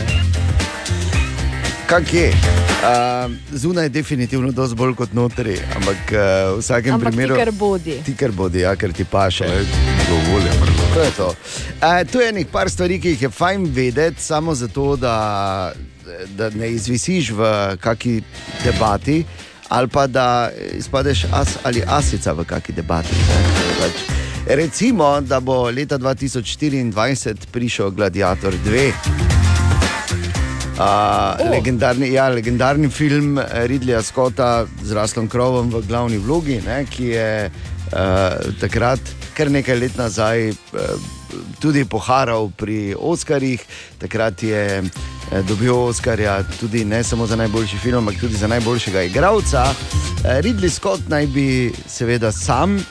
Kak je? Uh, zunaj je definitivno dosti bolj kot notri, ampak uh, v vsakem Ampak primeru. ti kar bodi. Ti kar bodi, ja, ker ti paše. Dovolj je mrzlo. To je to. Uh, tu je nekaj par stvari, ki jih je fajn vedeti, samo zato, da, da ne izvisiš v kakšni debati, ali pa da izpadeš as ali asica v kakšni debati. Pač, Recimo, da bo leta 2024 prišel Gladiator 2. Uh, O. legendarni, ja, legendarni film Ridleya Scotta z Raslom Krovom v glavni vlogi, ne, ki je uh, takrat, kar nekaj let nazaj, uh, tudi poharal pri Oscarjih. Takrat je uh, dobil Oscarja tudi ne samo za najboljši film, ampak tudi za najboljšega igralca. Uh, Ridley Scott naj bi seveda sam uh,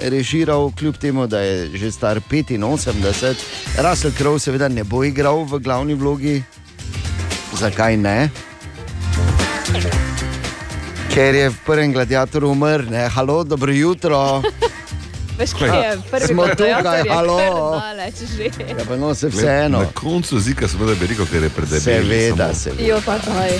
režiral, kljub temu, da je že star 85. Russell Crowe seveda ne bo igral v glavni vlogi. Zakaj ne? Ker je v prvem gladiatorju umrl, ne, halo, dobro jutro. Veš, kaj je prvi Smo tukaj, je daleč že. Ja, pa no, se vseeno. Na koncu zika smo da bi rekel, ker je predebel. Seveda, seveda. Jo, pa kaj.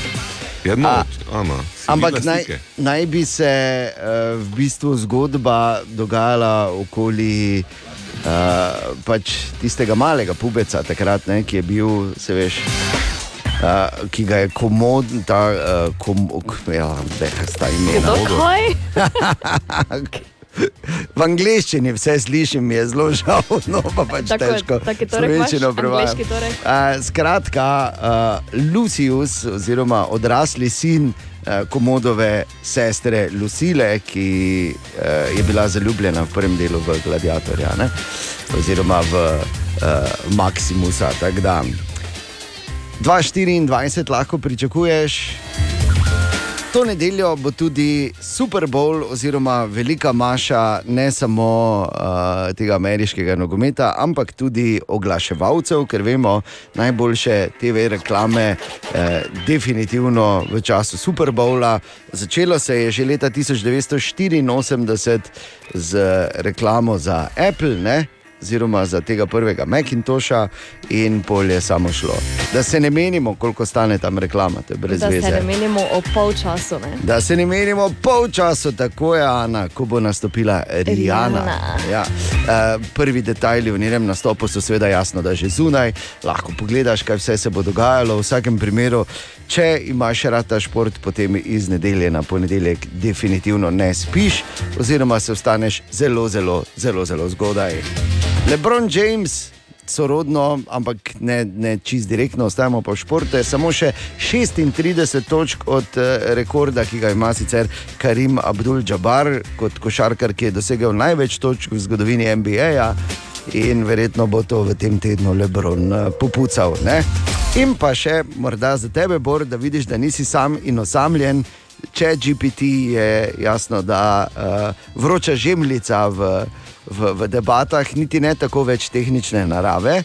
Ja, no, A, si Ampak naj, naj bi se uh, v bistvu zgodba dogajala okoli uh, pač tistega malega pubeca, takrat, ne, ki je bil, se veš. Uh, ki ga je komod, ta uh, kom, ja, deha sta imena. Kdo kaj? V angleščini vse slišim, je zelo žal, no pa pač Tako- težko. slovenščino prevajam. Angleški torek? Uh, skratka, uh, Lucius, oziroma odrasli sin uh, Komodove sestre Lucile, ki uh, je bila zaljubljena v prvem delu v Gladiatorja, ne? oziroma v uh, Maximusa. tako da 2024 lahko pričakuješ To nedeljo bo tudi Super Bowl, oziroma velika maša ne samo uh, tega ameriškega nogometa, ampak tudi oglaševalcev, ker vemo, najboljše TV reklame, eh, definitivno v času Super Bowla. Začelo se je že leta 1984 z reklamo za Apple. Ne? Oziroma za tega prvega Macintosha, in pol je samo šlo. Da se ne menimo, koliko stane tam reklama, to je brez Da se veze. ne menimo o polčasu. Ne? Da se ne menimo pol časa, tako je Ana, ko bo nastopila Rijana. Ja. Uh, prvi detajli v njenem nastopu so seveda jasno, da že zunaj, lahko pogledaš, kaj vse se bo dogajalo. V vsakem primeru, če imaš rad ta šport, potem iz nedelje na ponedeljek definitivno ne spiš, oziroma se vstaneš zelo, zelo, zelo, zelo zgodaj. Lebron James. Sorodno, ampak ne, ne čist direktno, ostajamo pa v športu. je Samo še 36 točk od eh, rekorda, ki ga ima sicer Karim Abdul-Jabbar, kot košarkar, ki je dosegel največ točk v zgodovini NBA. In verjetno bo to v tem tednu Lebron eh, popucal. Ne? In pa še morda za tebe, Bor, da vidiš, da nisi sam in osamljen. Če GPT je jasno, da uh, vroča žemljica v, v, v debatah, niti ne tako več tehnične narave.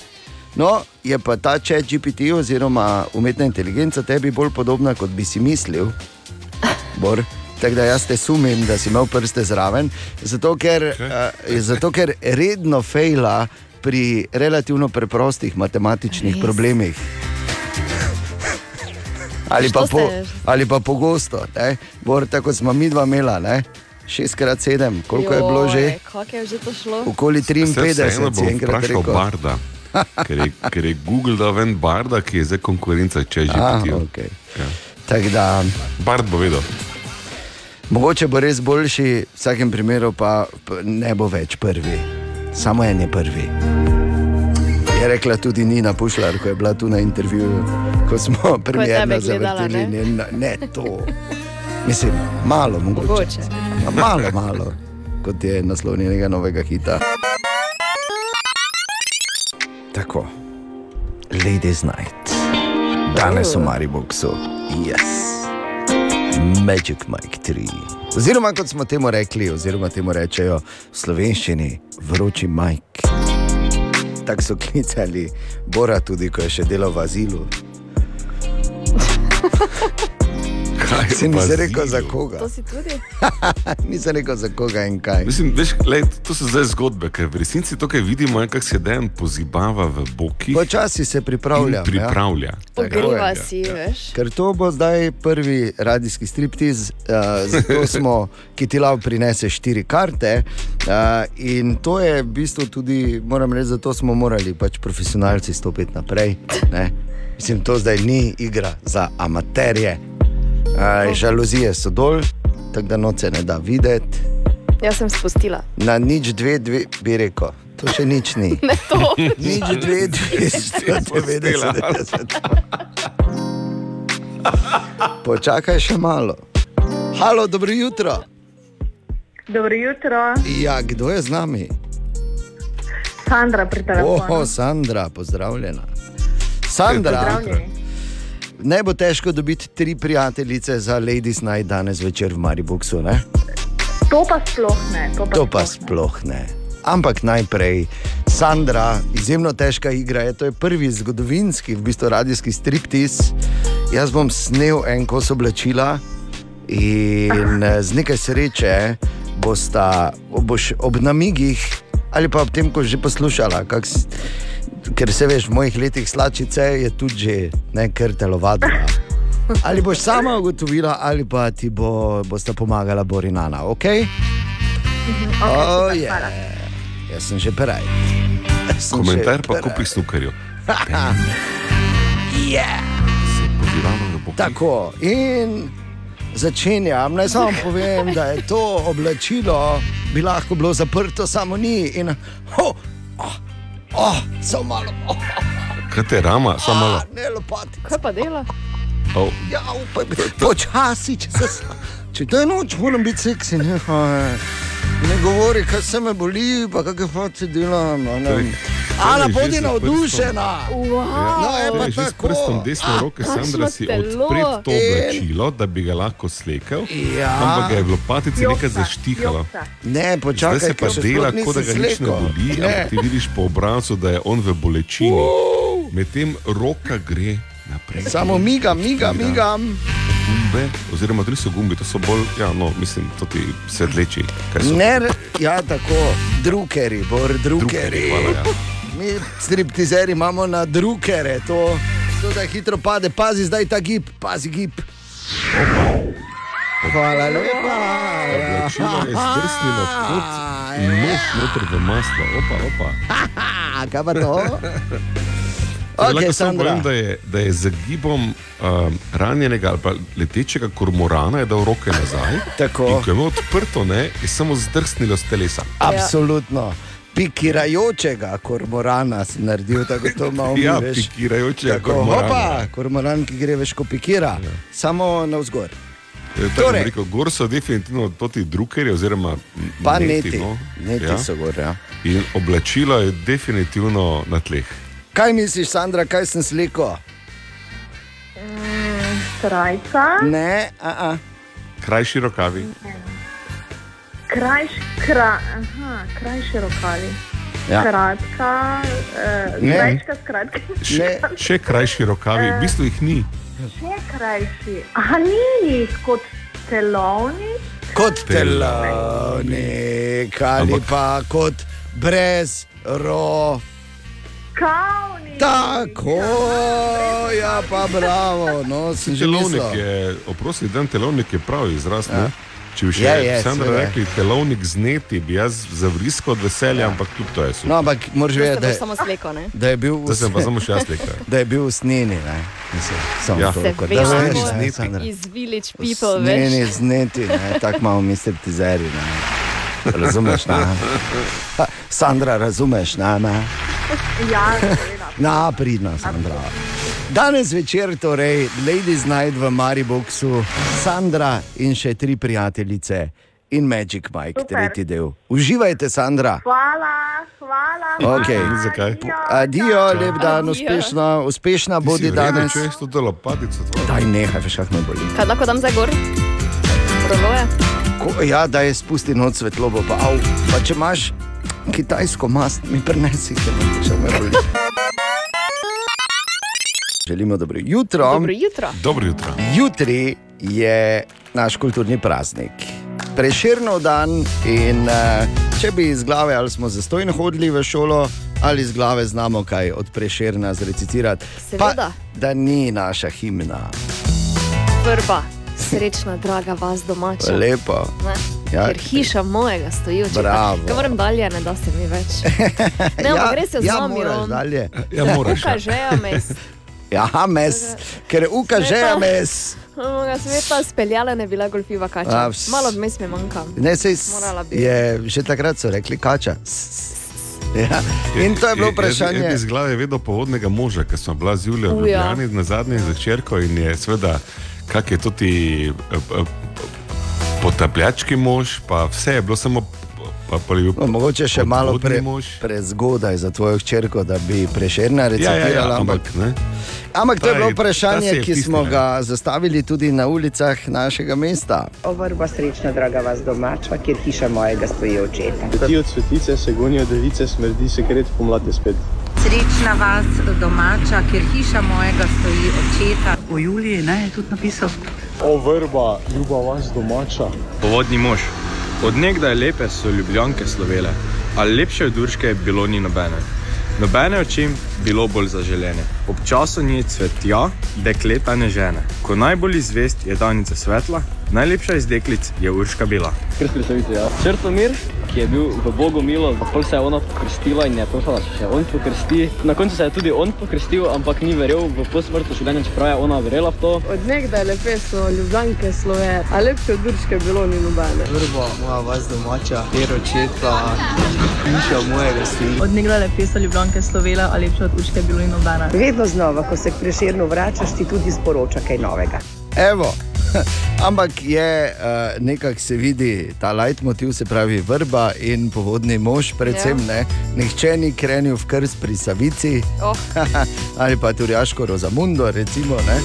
No, je pa ta chat GPT oziroma umetna inteligenca tebi bolj podobna, kot bi si mislil. Bor. Tako da jaz te sumim, da si imel prste zraven, zato ker, uh, zato ker redno fejla pri relativno preprostih matematičnih Res? problemih. Ali pa, po, ali pa pogosto, ne? Bor, tako kot smo mi dva imela, ne? 6x7, koliko je bilo že? Joj, Kako je že to šlo? Okoli Vse 53, vseeno si bom enkrat vprašal rekel. Barda. Ker je, ker je Google dal ven Barda, ki je zdaj konkurenca če že Ah, biti. okay. Tako da, Bard bo vedel. mogoče bo res boljši, v vsakem primeru pa ne bo več prvi. Samo en je prvi. Je rekla tudi Nina Pušlar, ko je bila tu na intervjuju, ko smo premjerno gledala, zavrteli. ne? Ne, ne to. Mislim, malo mogoče. Mogoče. Ja, malo, malo, kot je naslov njenega novega hita. Tako, Ladies Night, danes v Mariboku, yes, Magic Mike 3. Oziroma, kot smo temu rekli, oziroma temu rečejo v slovenščini, vroči Mike. Tako so klicali Bora, tudi ko je še delal v azilu. Kaj Si v nisem rekel za koga. To si tudi? nisem rekel za koga in kaj. Mislim, veš, lej, to so zdaj zgodbe, ker v resnici to, kar vidimo, je, kako se dejan pozibava v boki. Počasi se pripravlja. pripravlja. Pogriva Ja, si, veš. Ker to bo zdaj prvi radijski striptiz, uh, zato smo, ki ti lahko prinese štiri karte. Uh, in to je v bistvu tudi, moram reči, zato smo morali pač profesionalci stopiti naprej. Ne? Mislim, to zdaj ni igra za amaterje. Uh, žaluzije so dol, tako da noče ne da videti. Jaz sem spustila. Na nič dve, dve bi rekel. To še nič ni. Ne to. Nič dve, dve, Spustila. 190. Počakaj še malo. Halo, dobro jutro. Dobro jutro, Ja, kdo je z nami? Sandra pri telefonu. Oho, Sandra, pozdravljena. Sandra, Pozdravljeni. Ne bo težko dobiti tri prijateljice za Ladies Night danes večer v Mariboku, ne? To pa sploh ne. To pa, To pa sploh sploh ne. Ampak najprej, Sandra, izjemno težka igra je. To je prvi zgodovinski, v bistvu radijski striptiz. Jaz bom snel en kos oblačila in eh, z nekaj sreče bosta, boš ob namigih ali pa ob tem, ko že poslušala. kak s- Ker se veš, v mojih letih slačice je tudi že nekaj telovadila. Ali boš sama ugotovila, ali pa ti bo, bosta pomagala Borinana, ok? Oh, yeah. Jaz sem že prej. Jaz sem Komentar že pa peraj. kupi snukerju. Yeah. Tako, in začenjam. Naj samo povem, da je to oblačilo bi lahko bilo zaprto, samo ni. In, oh, oh, oh, samo malo, oh, Kaj te rama, samo malo. ne lopati. Kaj pa dela? Oh, Ja, upaj, počasi, če se. Če to je noč, moram biti seksi. Ne, ne govori, kaj se me boli, pa kakšne face delam. a Ne. Ana že bodi s navdušena. Wow. No, je pa Že s tako. prstom desne roke Sandra si telo. odpred to oblačilo, da bi ga lahko slekel, Ja. ampak ga je v lopatici nekaj zaštihalo. Ne, Zdaj počakaj, se pa dela, kot da ga nič ne boli, Ne. ampak ti vidiš po obrazu, da je on v bolečini. Medtem roka gre naprej. Samo migam, migam, migam. Gumbe, oziroma to niso gumbi, to so bolj, ja, no, mislim, to ti so? Ne, ja, tako, drukeri, bor, drukeri. Hvala, ja. Mi striptizeri imamo na drukere, to, to da hitro pade, pazi zdaj ta gib, pazi gib. Hvala lepa. Oblačilo je zdrsnilo kot nož noter v maslo. Opa, opa. Kaj pa to? Okay, Ok, lahko samo povem, da je, da je z gibom um, ranjenega ali pa letečega kormorana je dal roke nazaj. Ko je imel odprto, ne, je samo zdrsnilo z telesa. Absolutno. Pikirajočega kormorana si naredil, tako to malo mi Ja, veš. pikirajočega kormorana. Hopa, kormoran, ki gre veš, ko pikira, ja. samo navzgor. Torej, rekel, gor so definitivno ti drukerji, oziroma Pa neti, no. neti Ja. so gor. Ja. In oblačilo je definitivno na tleh. Kaj misliš, Sandra, kaj sem sliko? Srajca, Ne, a, a. Krajši rokavi. krajš, kra, aha, krajši rokavi. Ja. Kratka, eh, Ne. srajčka, skratka. Še, še krajši rokavi, v bistvu jih ni. Še krajši. Aha, ni jih kot telovnik. Kot telovnik ali Ampak- pa kot brez ro. Kavni. Tako, ja, pa bravo, no, Telovnik je, oprosti, dan telovnik je prav izraz. Ja. Ja. Če bi še Je, je, Sandra seveda. rekli telovnik zneti, bi jaz zavriskal od veselja, ja. ampak tudi to je super. No, ampak moraš vedeti, da, je- samo sleko, ne? da je bil Zdaj sem pa samo še jaz rekel. da je bil v sneni. Ne? Mislim, samo Ja. toliko, da veš, ne, Sandra. Iz village people, Sneni, veš. zneti, ne, tako imamo mi striptizeri. ne. Razumeš, ne? Sandra, razumeš, ne? ne? Ja, seveda. Na, pridna, Sandra. Danes večer, torej, Ladies Night v Mariboku, Sandra in še tri prijateljice in Magic Mike, Super. tretji del. Uživajte, Sandra. Hvala, hvala. Okej. hvala. Zakaj? Adijo, lep dan, Adijo. uspešna, uspešna bodi danes. Če jaz to delo to Daj, nehaj, veš, kako me boli. Kaj lahko dam zdaj gor? Proloje. Ko, ja, da je spusti noč svetlobo, pa, au, pa če imaš kitajsko mast, mi prenesi, ker me še me boli. Želimo dobro jutro. Dobro jutro. Dobro jutro. Jutri je naš kulturni praznik. Preširno dan in uh, če bi iz glave ali smo zastojno hodili v šolo, ali iz glave znamo kaj od preširna zrecitirati. Seveda. Pa, da ni naša himna. Prva, srečna, draga vas domača. Lepo. Ne? Ja. Ker hiša mojega stoji. Bravo. Kaj moram dalje, ne da se mi več. Ne, ampak res se ja, znam, moraš dalje. Ja, moraš. Uka Ja. že, mes. Ja, mes, ker uka že je Sveta. mes. Sveta speljala ne bila golfiva A, kača. ps- Malo vmes mi manjka. Ne, sej, je, že takrat so rekli kača. Ja. In to je bilo vprašanje. Jaz iz glave vedel povodnega moža, ki smo bila z Julijo v. Ljubljani na zadnji začerko in je seveda, kak je tudi eh, eh, potapljački mož, pa vse je bilo samo. Pa, pa je bil No, mogoče še malo pre, mož. prezgodaj za tvojo hčerko, da bi prešerna Ja, ja, recitirala. ja, ampak, ampak ne. ampak to je Ta bilo je- ta vprašanje, se je ki smo vtisnila. ga zastavili tudi na ulicah našega mesta. Ovrba srečna, draga vas domača, kjer hiša mojega stoji očeta. Ti od svetice se gonijo device, smrdi sekret pomladi spet. Srečna vas domača, kjer hiša mojega stoji očeta. O Juliji ne, je tudi napisal. O vrba, ljuba vas domača. Povodni mož. Od nekdaj lepe so ljubljanke slovele, a lepše od Urške bilo ni nobene. Nobene oči bilo bolj zaželene. Ob času nje cvetja, dekleta ne žene. Ko najbolj zvest je danica svetla, najlepša iz deklic je Urška bila. Predstavite, ja. Črtomir, ki je bil v Bogu milo, pol se je ona pokrstila in je prosila, če se on pokrsti. Na koncu se je tudi on pokrstil, ampak ni verjel v posmrtno življenje, čeprav je ona verjela v to. Od nekdaj lepe so ljubljanke slove, a lepše od Urške bilo ni nobene. Vrba, moja vas domača, kjer očeta, hiša mojega stoji. Od nekdaj lepe so ljubljanke slovele, a lepše od Urške bilo ni nobene. Vedno znova, ko se k preširnu vračaš, ti tudi sporoča kaj novega. Evo, Ampak je uh, nekako se vidi ta leitmotiv, se pravi vrba in povodni mož, predvsem Ja. ne. Nihče ni krenil v krst pri Savici Oh. ali pa Turjaško Rozamundo, recimo. ne.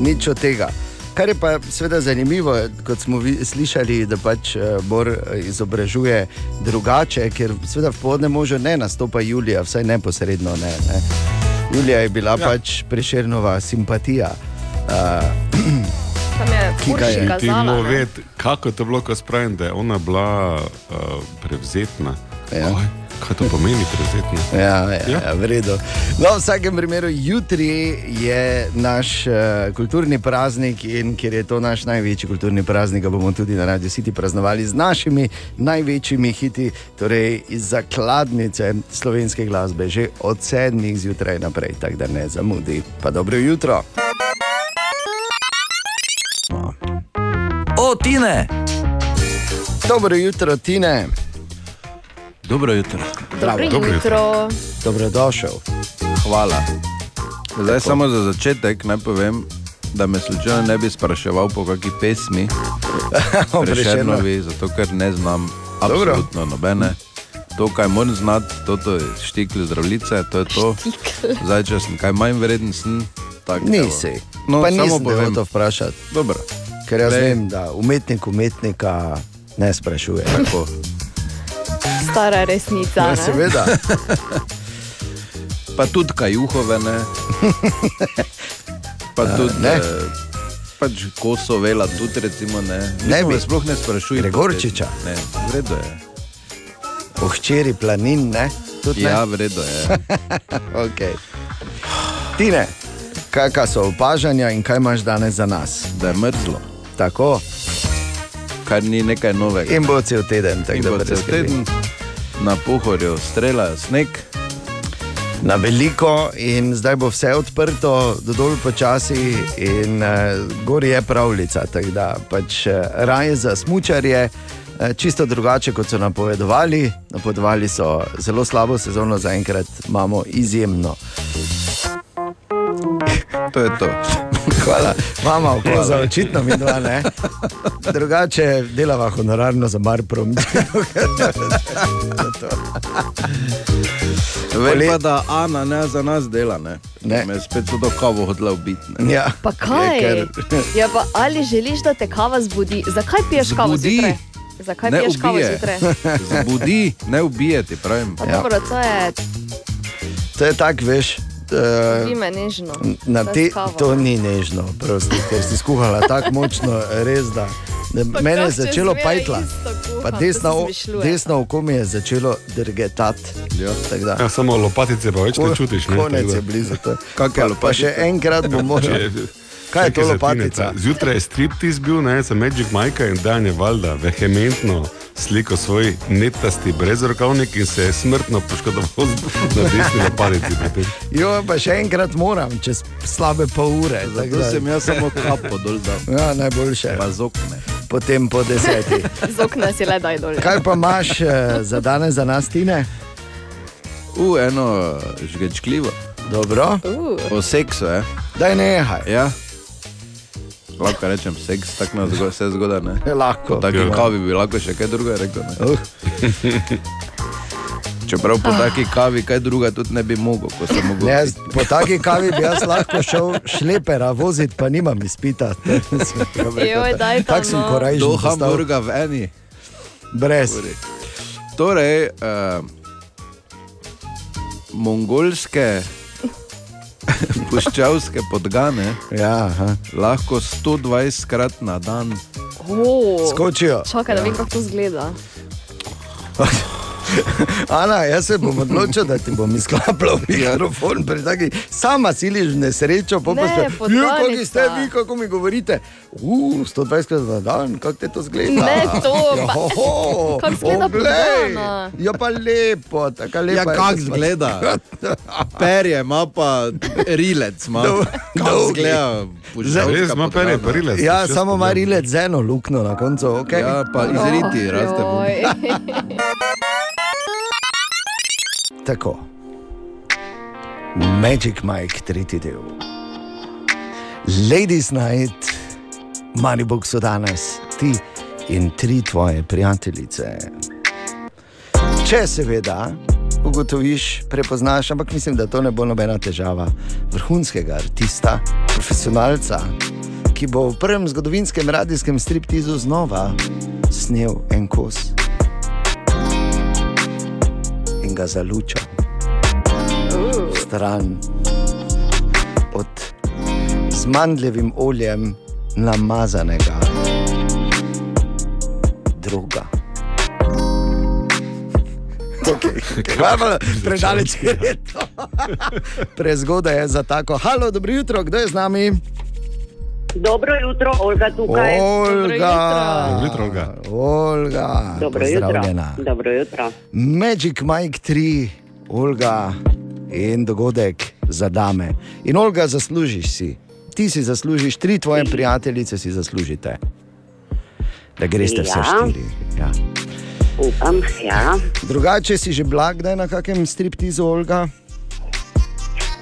Nič od tega. Kar je pa seveda zanimivo, kot smo vi, slišali, da pač eh, Bor eh, izobražuje drugače, ker seveda v podne možu ne nastopa Julija, vsaj neposredno ne. ne. Julija je bila ja. pač preširnova simpatija. Uh, je Ki ga je. Uršika Ti ne. vedeti, kako je to bilo, ko spravim, da je ona bila uh, prevzetna. Ja. Oj, kaj to pomeni prevzetna? Ja, ja, Ja. ja. v redu. No, v vsakem primeru, jutri je naš uh, kulturni praznik in ker je to naš največji kulturni praznik, ga bomo tudi na Radio City praznovali z našimi največjimi hiti, torej iz zakladnice slovenske glasbe, že od sedmih zjutraj naprej, tako da ne zamudi. Pa dobro jutro. O, Tine! Dobro jutro, Tine. Dobro jutro. Dobro Dobro jutro. Dobrodošel. Hvala. Zdaj samo za začetek naj povem, da me slučajno ne bi spraševal po kakšni pesmi, Prešernovi, zato ker ne znam Dobro. absolutno nobene. To, kaj moram znati, to, to je štikl zdravljice, to je to. Zdaj, če sem kaj manj vreden, sem tak. Nisi. No, pa samo nisem povem. hotel vprašati. Dobro. Ker jaz Prej- vem, da umetnik umetnika ne sprašuje. Tako. Stara resnica. Ja, ne? seveda. Pa tudi kajuhove, ne. Pa A, tudi ne. ne. Pač koso vela, tudi recimo ne. Ne bi. Sploh ne sprašuj. Gregorčiča. Ne, v redu je. O hčeri planin, ne? Tudi ne? Ja, v redu je. okay. Tine, kakšna so opažanja in kaj imaš danes za nas? Da je mrzlo. Tako. Kar ni nekaj novega. In bo cel teden, tako In da bo cel teden na pohorju streljajo sneg. Na veliko in zdaj bo vse odprto, do dol počasi in uh, gori je pravljica. Da pač uh, raje za smučarje. eh, Čisto drugače, kot so napovedovali. Napovedovali so zelo slabo sezono, zaenkrat imamo izjemno. To je to. Hvala, mama, okoza, očitno mi dva ne. Drugače delava honorarno za Marprom. Vem pa, da Ana ne za nas dela, ne. Ne. Me spet to kavo hotela ubiti. Ja. Pa kaj? Je, Ja, pa ali želiš, da te kava zbudi? Zakaj piješ kavo Zbudi. zjutraj? Zakaj Ne piješ kavo ubije. zjutraj? Zbudi, ne ubijeti, pravim. Pa dobro, to je To je tako, veš. Uh, nežno. na te, to ni nežno, prosti, ker si skuhala tako močno, res da. Pa mene je začelo pajtla. kuham, Pa izmišljujem. desno oko mi je začelo drgetati. Ja. Ja, samo lopatice pa več ne čutiš. Ne, Konec je blizu. Pa- Pa še enkrat bom moral. Kaj je to čakaj, lopatica? Zjutraj je striptiz bil, ne, za Magic Mike in dan je valjda vehementno sliko svoj netasti brezrokavnik in se je smrtno poškodoval z- na desni lopatici. Jo, pa še enkrat moram, čez slabe pol ure. Zato da- sem jaz samo kapo dol dal. Ja, najboljše. Pa z okne. Potem po desetih. Z okna si le daj dol. Kaj pa imaš eh, za danes, za nas, Tine? U, eno žgečkljivo. Dobro. Uh. O seksu, je. Daj nehaj. Ja. Lahko rečem seks, tako nas zgo, vse zgodaj. Ne? Lahko. Po taki Ja. kavi bi lahko še kaj drugega rekel. Ne? Uh. Čeprav po taki kavi kaj druga tudi ne bi mogel, ko sem mogel. Ne, jaz, po taki kavi bi jaz lahko šel šlepera voziti, pa nimam izpita. Tako sem no. korajžen. Do. Hamburga v eni. Brez. Torej, uh, mongolske puščavske podgane ja, lahko 120 krat na dan Oh. Skočijo. Čakaj, da vem, kako to zgleda. Ana, jaz se bom odločil, da ti bom izklapljal mikrofon. pri taki- Sama siliš v nesrečo, pa spet. podganica. Kako ste vi, kako mi govorite? Uf, 120 krat na dan, kako te to zgleda? Ne, to, Ja, pa- ho, ho, kako zgleda podgana? Ja, pa lepo, tako lepo. Ja, kako zgleda? Perje ima pa rilec, ima. Kako zgleda Res ima perje, pa rilec. Ja, samo ima rilec z eno luknjo na koncu. Okay? Ja, pa izriti raste. Tako. Magic Mike, tretji del. Ladies Night, Maribor so danes ti in tri tvoje prijateljice. Če seveda ugotoviš, prepoznaš, ampak mislim, da to ne bo nobena težava, vrhunskega artista, profesionalca, ki bo v prvem zgodovinskem radijskem striptizu znova snel en kos ga zalučal stran od z mandljevim oljem namazanega druga. Okay, okay. Predaleč je to. Prezgodaj je za tako. Halo, dobro jutro, kdo je z nami? Dobro jutro, Olga tukaj. Olga. Dobro jutro, Olga. Olga. Dobro jutro. Dobro jutro. Magic Mike 3, Olga in dogodek za dame. In Olga, zaslužiš si. Ti si zaslužiš, tri tvoje prijateljice si zaslužite. Da greste vse Ja. štiri. Ja. Upam, ja. Drugače si že blag, da je na kakem striptizu Olga?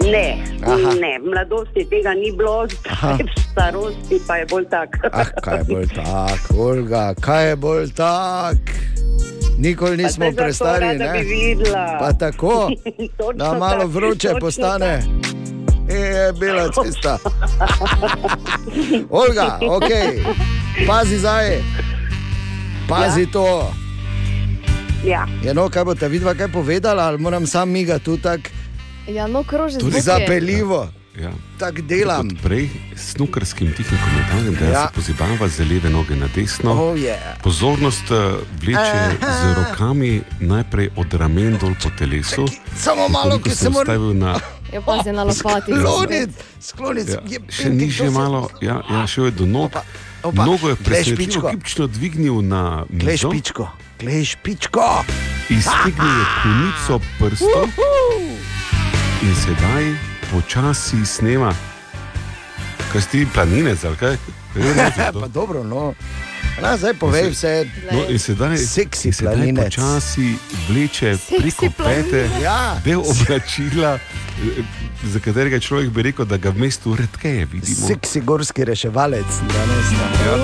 Ne, Aha. ne, mladosti tega ni bilo, starosti pa je bolj tak. Ah, kaj je bolj tak, Olga, kaj je bolj tak? Nikoli nismo prestari, rada ne? bi videla. Pa tako, da malo vroče točno postane. Je bila cesta. Olga, ok, pazi zdaj, pazi ja. to. Ja. Je no, kaj bo ta vidva kaj povedala, ali moram sam miga tu tako Ja, no, kroži tudi zapeljivo. Ja. Tako delam. Kot prej s snukarskim tihim komentarjem, da Ja. ja. se pozibava z leve noge na desno. Oh, yeah. Pozornost eh, vleče z rokami najprej od ramen dol po telesu. samo malo, ki se mora- na Je pa se na lopati. Sklonit, sklonit. Ja, je- še nižje malo, ja, ja, šel je do nog. opa, Nogo je glej presenetljivo špičko. gibčno dvignil na Glej mizo, špičko, glej špičko. iztegnil je konico prstov in sedaj počasi snema. Kaj si ti planinec ali kaj? To. pa dobro, no. Na, zdaj povej vse. No, in sedaj, Seksi in sedaj planinec. počasi vleče preko pete Ja. del oblačila, za katerega človek bi rekel, da ga v mestu redkeje vidimo. Seksi gorski reševalec, danes. Ja.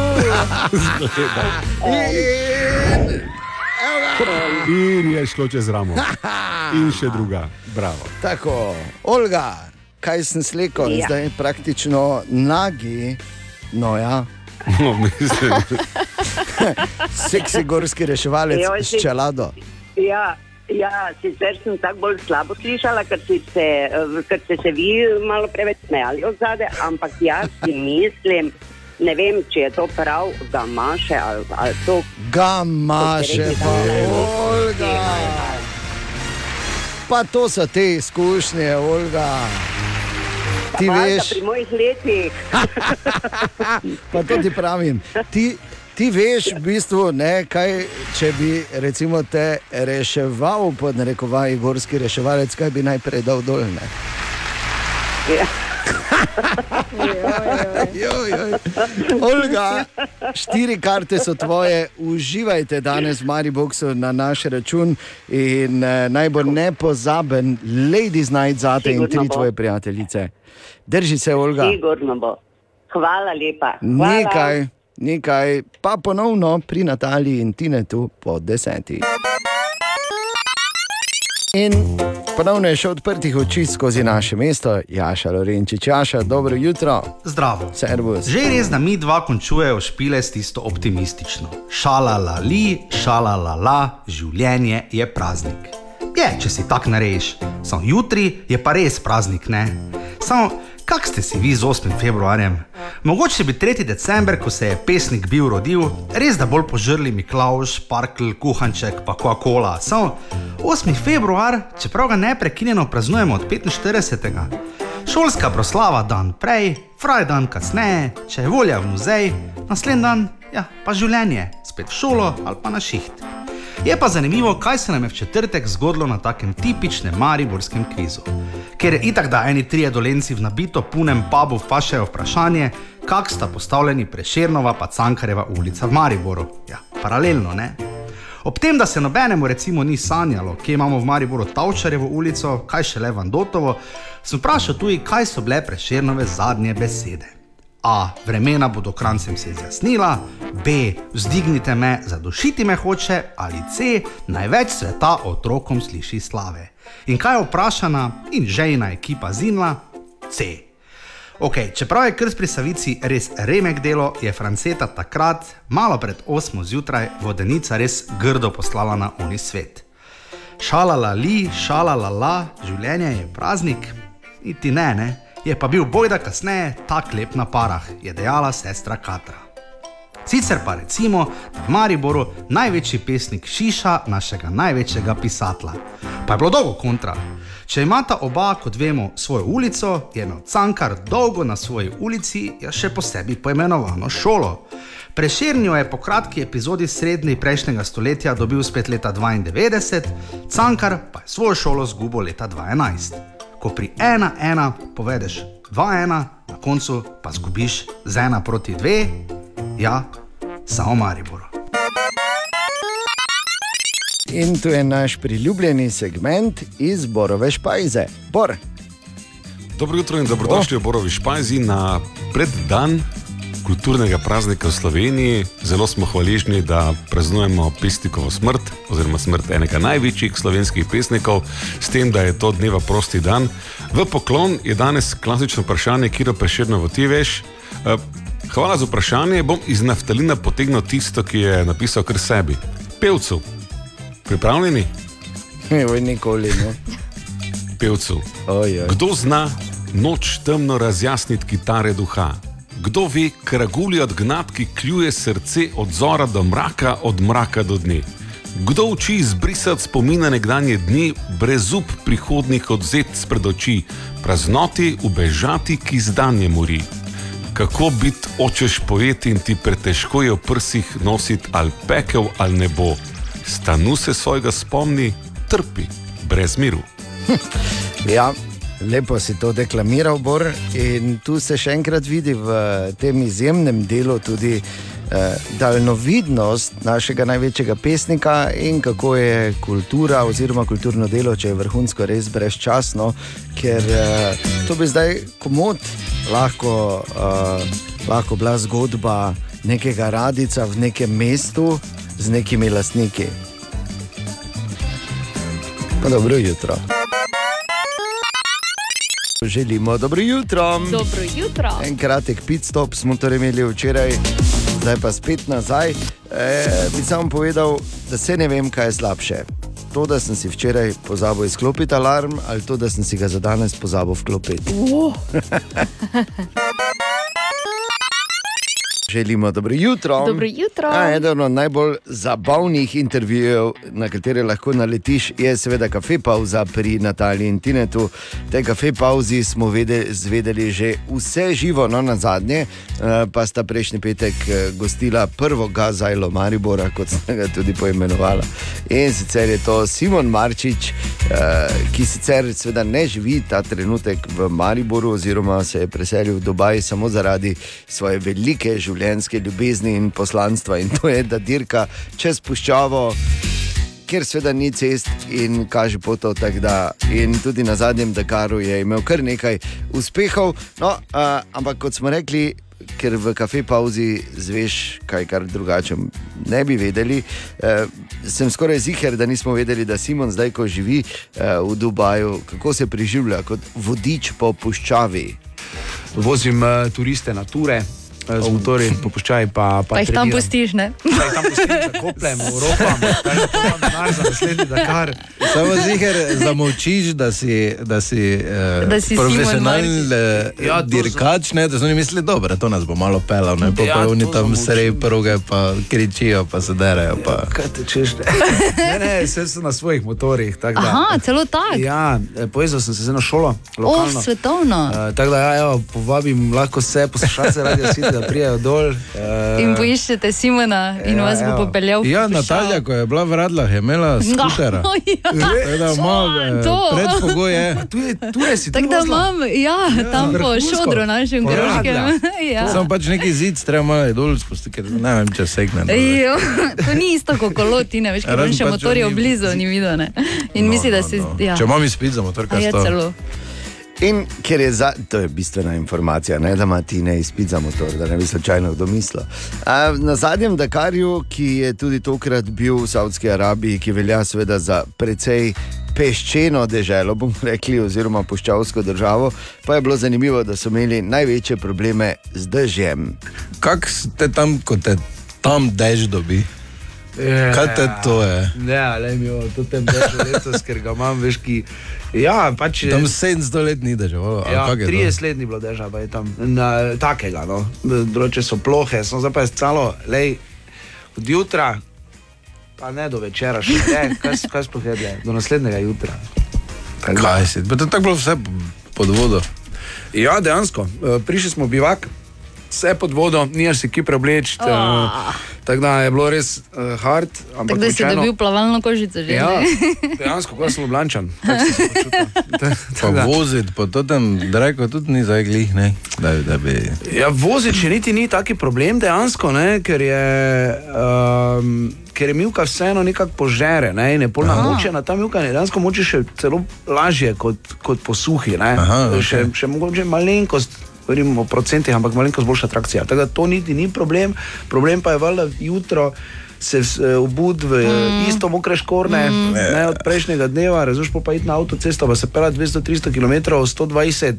In je šlo čez ramo. In še druga, bravo. Tako, Olga, kaj sem slekel, Ja. zdaj praktično nagi, no ja, No, mislim, seksi gorski reševalec Joj, s si- čelado. Ja, ja, sicer sem tako bolj slabo slišala, ker, si se, ker ste se vi malo preveč smejali od zadaj, ampak jaz si mislim, ne vem, če je to prav, da maše ali, ali to. Gamaše, pa Olga. Pa to so te izkušnje, Olga. Ti Valjda veš, Pri mojih letih. pa to ti pravim. Ti, ti veš, v bistvu, ne, kaj, če bi recimo, te reševal, pod narekovaji, gorski reševalec, kaj bi najprej dal dol. Ja. Joj, joj. Olga, štiri karte so tvoje, uživajte danes v Mariboku na naš račun in eh, naj bo nepozaben Ladies Night zate in Sigurno tri bo. tvoje prijateljice. Drži se, Olga. Sigurno bo. Hvala lepa. Hvala. Nekaj, nekaj, pa ponovno pri Nataliji in Tinetu po desetih. In ponovno je še odprtih oči skozi naše mesto, Jaša Lorenčič, Jaša, dobro jutro. Zdravo. Servus. Že je res, da mi dva končujemo špile s tisto optimistično. Šala la li, šala la la, življenje je praznik. Je, če si tak nareješ, samo jutri je pa res praznik, ne? Samo, kak ste si vi z 8. februarjem? Mogoče bi 3. december, ko se je pesnik bil rodil, res da bolj požrli Miklaus, Parkl, Kuhanček, pa Coca-Cola. Samo 8. februar, čeprav ga neprekinjeno praznujemo od 45. Šolska proslava dan prej, fraj dan kasneje, če je volja v muzej, naslednji dan, ja, pa življenje, spet v šolo ali pa na šiht. Je pa zanimivo, kaj se nam je v četrtek zgodilo na takem tipičnem mariborskem kvizu. Ker je itak, da eni trije dolenci v nabito punem pubu vprašajo vprašanje, kak sta postavljeni Prešernova pa Cankareva ulica v Mariboru. Ja, paralelno, ne? Ob tem, da se nobenemu recimo ni sanjalo, kje imamo v Mariboru Tavčarjevo ulico, kaj šele Vandotovo, sem vprašal tudi, kaj so bile Prešernove zadnje besede. A. Vremena bodo krancem se izjasnila, B. Vzdignite me, zadušiti me hoče, ali C. Največ sveta otrokom sliši slave. In kaj je vprašana in žejna ekipa zinla? C. Ok, čeprav je krst pri Savici res remek delo, je Franceta takrat, malo pred 8 zjutraj, vodenica res grdo poslala na oni svet. Šala la li, šala la la, življenje je praznik, niti ne, ne, je pa bil bojda kasneje tak lep na parah, je dejala sestra Katra. Sicer pa recimo, da v Mariboru največji pesnik Šiša, našega največjega pisatla. Pa je bilo dolgo kontra. Če imata oba, kot vemo, svojo ulico, je imel Cankar dolgo na svoji ulici, ja še posebej poimenovano šolo. Preširnjo je po kratki epizodi srednji prejšnjega stoletja dobil spet leta 92, Cankar pa je svojo šolo zgubil leta 2011. Ko pri 1-1 povedeš 2-1, na koncu pa zgubiš z 1 proti 2, ja, samo Maribor. In tu je naš priljubljeni segment iz Borove špajze. Bor. Dobro jutro in dobrodošli v Borovi Špajzi na preddan kulturnega praznika v Sloveniji. Zelo smo hvaležni, da praznujemo pesnikovo smrt, oziroma smrt enega največjih slovenskih pesnikov, s tem, da je to dneva prosti dan. V poklon je danes klasično vprašanje, kje preširno ti veš. Eh, Hvala za vprašanje. Bom iz naftalina potegnil tisto, ki je napisal kar sebi. Pevcu, pripravljeni? Evo, nikoli ne. Pevcu. Oj, oj. Kdo zna noč temno razjasniti kitare duha? Kdo ve, kragulji odgnat, ki kljuje srce od zora do mraka, od mraka do dne? Kdo uči izbrisati spomine nekdanje dni, brez up prihodnih odzet spred oči, praznoti, ubežati, ki zdanje mori? Kako biti očeš poet in ti pretežko je v prsih nositi ali pekel ali nebo? Stanu se svojega spomni, trpi, brez miru. Ja, lepo si to deklamiral, Bor. In tu se še enkrat vidi v tem izjemnem delu tudi eh, daljnovidnost našega največjega pesnika in kako je kultura oziroma kulturno delo, če je vrhunsko, res brezčasno, ker eh, to bi zdaj komod lahko, eh, lahko bila zgodba nekega radica v nekem mestu z nekimi lastniki. Pa dobro jutro. Želimo dobro jutro. Dobro jutro. En kratek pit stop smo torej imeli včeraj, zdaj pa spet nazaj. E, bi samo povedal, da se ne vem, kaj je slabše. To, da sem si včeraj pozabil izklopiti alarm, ali to, da sem si ga za danes pozabil vklopiti. Uh. Želimo dobro jutro. Dobro jutro. A, eden od najbolj zabavnih intervjujev, na katere lahko naletiš, je seveda kafe pauza pri Nataliji in Tinetu. V tej kafe pauzi smo vedeli, zvedeli že vse živo, no na zadnje, eh, pa sta prejšnji petek eh, gostila prvo gazajlo Maribora, kot ste ga tudi poimenovali. In sicer je to Simon Marčič, eh, ki sicer seveda ne živi ta trenutek v Mariboru, oziroma se je preselil v Dubaj samo zaradi svoje velike življenjske ljubezni in poslanstva. In to je, da dirka čez puščavo. Ker seveda ni cest in kaže potov, tako da in tudi na zadnjem Dakaru je imel kar nekaj uspehov. No, uh, ampak kot smo rekli, ker v kafe pauzi zveš kaj, kar drugače ne bi vedeli, uh, sem skoraj ziger, da nismo vedeli, da Simon zdaj, ko živi uh, v Dubaju, kako se preživlja kot vodič po puščavi. Vozim uh, turiste na ture. Z motorji po puščavi, pa, pa, Pa jih tam pustiš, ne? Pa jih tam pustim, zakopljem, ropam, kaj pa to imam denar za naslednji Dakar. Samo ziger zamolčiš, da si, da si, eh, Da si Marčič. eh, Ja, dirkač, ne, da so oni mislili, dobro, to nas bo malo pelal, ne, pa, Ja, pa oni tam srej proge, pa kričijo, pa se derejo. Pa. Kaj te češ? Ne, ne, vse so na svojih motorjih. tako da- Aha, celo tak. Ja, eh, povezal sem se z eno šolo, O, lokalno. svetovno. Uh, tako da, ja, evo, povabim lahko vse poslušalce Radio City, da prijajo dol. Uh, In poiščete Simona in Ja, vas bo evo. popeljal. v Ja, puščavo. Natalja, ko je bila v Radlah, je imela skutera. Ja, Tako da ima, eh, to. Predpogoj je. Tu je, tu je si Tako da imam, ja, tam po vrhunsko. šodru našem Po groškem. Ja. ja. Samo pač neki zid, treba malo dol spustiti, ker ne vem, če segne. dol. Ejo, to ni isto kot kolo, ti ne veš, ker on še pač motorje oni- blizu ni videl. Ne? In No, misli, da no, si. no. Ja. Če imam izpit za motor, kaj je sto. In ker je za, to je bistvena informacija, ne, da ima ti ne izpit za motor, da ne bi slučajno kdo mislil. Na zadnjem Dakarju, ki je tudi tokrat bil v Saudski Arabiji, ki velja seveda za precej peščeno deželo, bomo rekli, oziroma puščavsko državo, pa je bilo zanimivo, da so imeli največje probleme z dežjem. Kako ste tam, ko te tam dež dobi? Kaj te to je? Ne, le mi je to tem letos, ker ga imam, veš, ki. Ja, pač je. Tam 700 let ni dežja. Ja, 30 let ni bilo dežja, pa je tam na, takega. No. Druge so plohe, sem zdaj pa je celo, lej, od jutra, pa ne do večera, še ne, kaj, kaj sploh je, dlje, do naslednjega jutra. Kaj si? Pa to je tako bilo vse pod vodo. Ja, dejansko, eh, prišli smo bivak, vse pod vodo, nimaš si ki preobleči. Oh. Tako da je bilo res uh, hard. ampak Tako da si dobil plavalno kožico že. Ja, dejansko, kot sem da. voziti po tem dreku tudi ni zdaj glih, ne? Da, bi- da bi... Ja, voziti še niti ni taki problem dejansko, ne, ker je. Um, Ker je milka vseeno nekako požere, ne, in je polna močena, ta milka je dejansko moče še celo lažje kot, kot po suhi. ne. Aha, ok. še, še mogoče malenkost, govorim o procentih, ampak malenkost boljša atrakcija. Tako da to niti ni problem, problem pa je valjda jutro. Se obud v mm. isto mokre škorne, mm. ne od prejšnjega dneva, razumeš, pol pa iti na avtocesto, pa se pela 200-300 km, 120,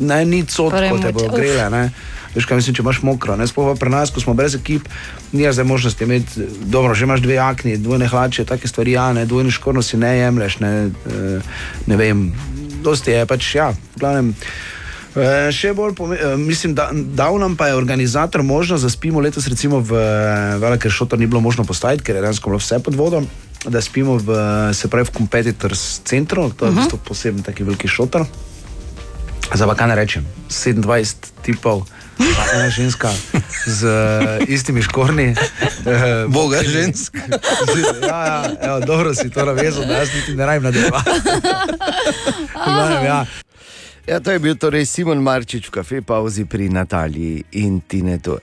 ne, ni cot, Torej, kot te bo moče- uf. grele. Veš, kaj mislim, če imaš mokro. Ne? Sploh pa pri nas, ko smo brez ekip, ni zdaj možnosti imeti, dobro, že imaš dve jakni, dvojne hlače, take stvari, ja, ne, dvojni škorno si ne jemliš, ne, eh, ne vem, dosti je pač, ja, v glavnem. Eh, Še bolj, eh, mislim, da dal nam pa je organizator možnost, da spimo letos, recimo v Vele, ker šotor ni bilo možno postaviti, ker je dejansko bilo vse pod vodom, da spimo v, se pravi, v Competitors centru, to je uh -huh. v bistvu poseben taki veliki šotor. Zdaj pa kaj ne rečem, 27 tipov, pa ena ženska z uh, istimi škorni. Uh, Boga žensk. ja, ja, evo, dobro si to navezal, da jaz niti ne rabim nadaljevati. Ja. Ja, to je bil torej Simon Marčič v kafe pauzi pri Nataliji in Tinetu.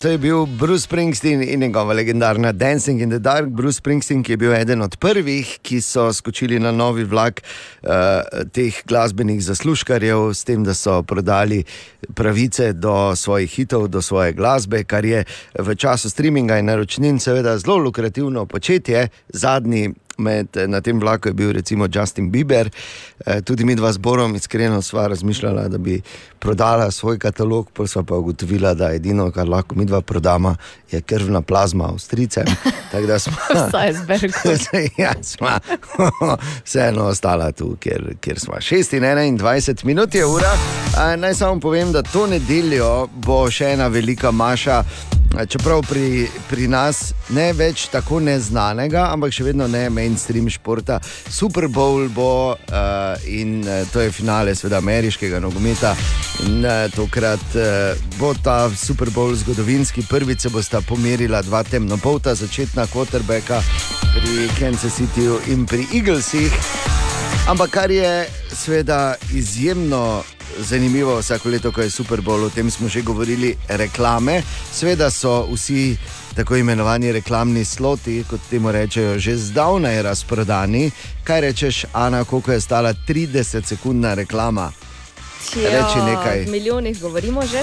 To je bil Bruce Springsteen in njegova legendarna Dancing in the Dark. Bruce Springsteen, ki je bil eden od prvih, ki so skočili na novi vlak uh, teh glasbenih zaslužkarjev, s tem, da so prodali pravice do svojih hitov, do svoje glasbe, kar je v času streaminga in naročnin seveda zelo lukrativno početje. Zadnji med, na tem vlaku je bil recimo Justin Bieber, Eh, tudi mi dva zborom, iskreno sva razmišljala, da bi prodala svoj katalog, pa sva pa ugotovila, da edino, kar lahko mi dva prodama, je krvna plazma Avstrijcem. Tako da smo. Ja, sva vseeno ostala tu, kjer, kjer smo. 6 in 21 minut je ura. Naj samo povem, da to nedeljo bo še ena velika maša. Čeprav pri, pri nas ne več tako neznanega, ampak še vedno ne mainstream športa. Super Bowl bo uh, in uh, to je finale sveda ameriškega nogometa. In, uh, tokrat uh, bo ta Super Bowl zgodovinski. Prvič se bosta pomerila dva temnopolta, začetna quarterbacka pri Kansas Cityju in pri Eaglesih. Ampak kar je seveda izjemno zanimivo vsako leto, ko je Super Bowl, o tem smo že govorili, reklame. Seveda so vsi tako imenovani reklamni sloti, kot temu rečejo, že zdavnaj razprodani. Kaj rečeš, Ana, koliko je stala 30-sekundna reklama? Reči nekaj. O milijonih govorimo že.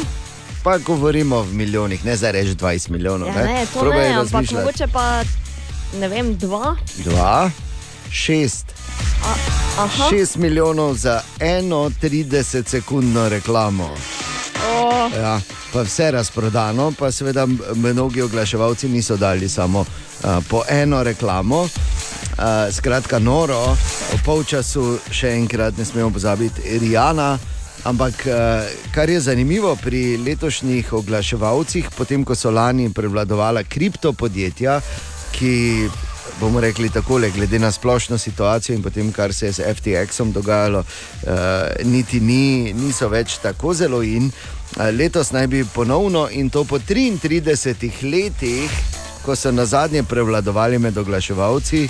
Pa govorimo v milijonih, ne zdaj reči 20 milijonov. Ja, ne, to Probaj ne, ampak mogoče pa ne vem, dva. Dva, šest. Aha. 6 milijonov za eno 30-sekundno reklamo. O, Ja, pa vse razprodano, pa seveda mnogi oglaševalci niso dali samo uh, po eno reklamo. Uh, skratka, noro, v polčasu še enkrat ne smemo pozabiti Rijana. Ampak kar je zanimivo pri letošnjih oglaševalcih, potem ko so lani prevladovala kriptopodjetja, ki bomo rekli tako, glede na splošno situacijo in potem, kar se je s FTX-om dogajalo, uh, niti ni, niso več tako zelo in. Uh, letos naj bi ponovno in to po 33 letih, ko so na zadnje prevladovali med oglaševalci,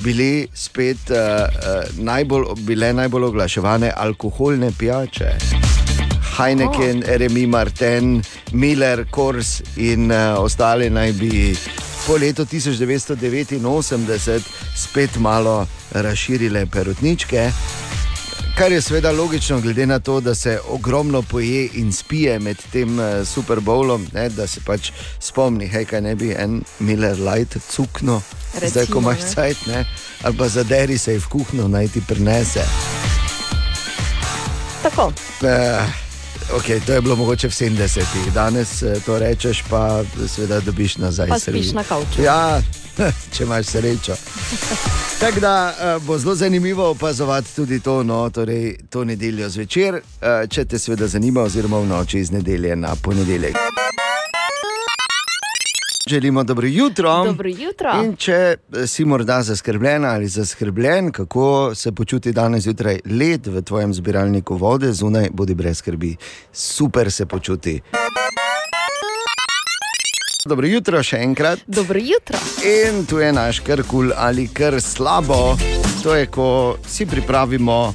bili spet uh, uh, najbolj, bile najbolj oglaševane alkoholne pijače. Heineken, oh. Remi Martin, Miller, Kors in uh, ostale naj bi po letu 1989 spet malo razširile perutničke. Kar je seveda logično, glede na to, da se ogromno poje in spije med tem uh, Super Bowlom, ne, da se pač spomni, hej, kaj ne bi en Miller Light cukno, Recimo, zdaj ko imaš cajt, ne, ali pa zaderi se v kuhno, naj ti prinese. Tako. Uh, okay, to je bilo mogoče v 70-ih, danes eh, to rečeš, pa seveda dobiš nazaj. Pa spiš na kavču. Ja, če imaš srečo. Tako da uh, bo zelo zanimivo opazovati tudi to, no, torej, to nedeljo zvečer, uh, če te seveda zanima, oziroma v noči iz nedelje na ponedeljek. Želimo dobro jutro. Dobro jutro. In če eh, si morda zaskrbljen ali zaskrbljen, kako se počuti danes zjutraj led v tvojem zbiralniku vode, zunaj, bodi brez skrbi, super se počuti. Dobro jutro še enkrat. Dobro jutro. In tu je naš kar kul ali kar slabo. To je, ko si pripravimo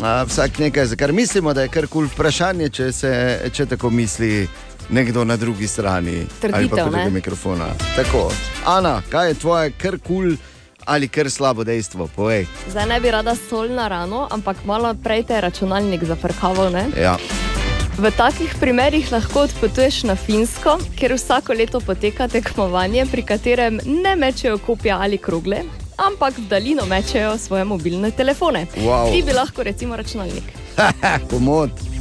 a, vsak nekaj, za kar mislimo, da je kar kul vprašanje, če, se, če tako misli nekdo na drugi strani ali pa Trditev, preko mikrofona. Tako. Ana, kaj je tvoje kar kul ali kar slabo dejstvo? Povej. Zdaj ne bi rada sol na rano, ampak malo prej te je računalnik zafrkaval. Ja. V takih primerih lahko odpotuješ na Finsko, kjer vsako leto poteka tekmovanje, pri katerem ne mečejo kopja ali krogle, ampak v daljino mečejo svoje mobilne telefone. Wow. Ti bi lahko recimo računalnik. Pomod.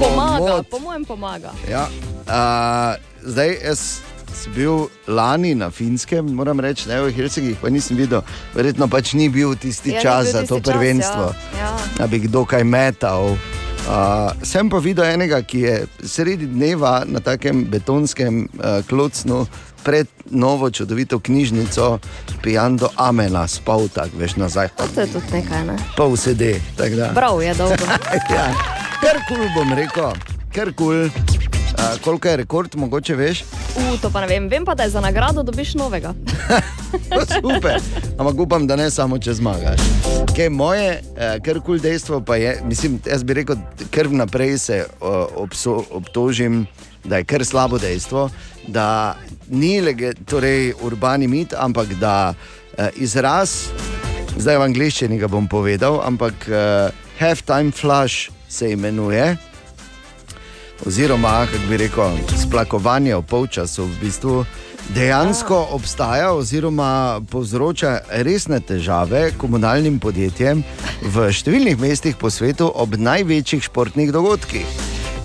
Pomaga, po mojem pomaga. Ja. Uh, zdaj, jaz sem bil lani na Finskem, moram reči, ne v Helsinkih, pa nisem videl, verjetno pač ni bil tisti Ja, čas bil za to tisti čas, prvenstvo, ja. Ja. da bi kdo kaj metal. Uh, sem pa videl enega, ki je sredi dneva na takem betonskem uh, klocnu pred novo čudovito knjižnico pijan do Amena, spal tako, veš nazaj. To je tudi nekaj, ne? Pol sedi. tako da. Prav je dolgo. ja. Kar kul bom rekel, kar kul. Uh, koliko je rekord, mogoče veš? U, to pa ne vem. Vem pa, da je za nagrado dobiš novega. Super, ampak upam, da ne samo če zmagaš. Kaj moje, eh, kar kul dejstvo pa je, mislim, jaz bi rekel, ker vnaprej se eh, obso, obtožim, da je kar slabo dejstvo, da ni lege, torej urbani mit, ampak da eh, izraz, zdaj v angliščini ga bom povedal, ampak eh, half-time flash se imenuje. Oziroma, kako bi rekel, splakovanje v polčasu v bistvu dejansko obstaja, oziroma povzroča resne težave komunalnim podjetjem v številnih mestih po svetu ob največjih športnih dogodkih,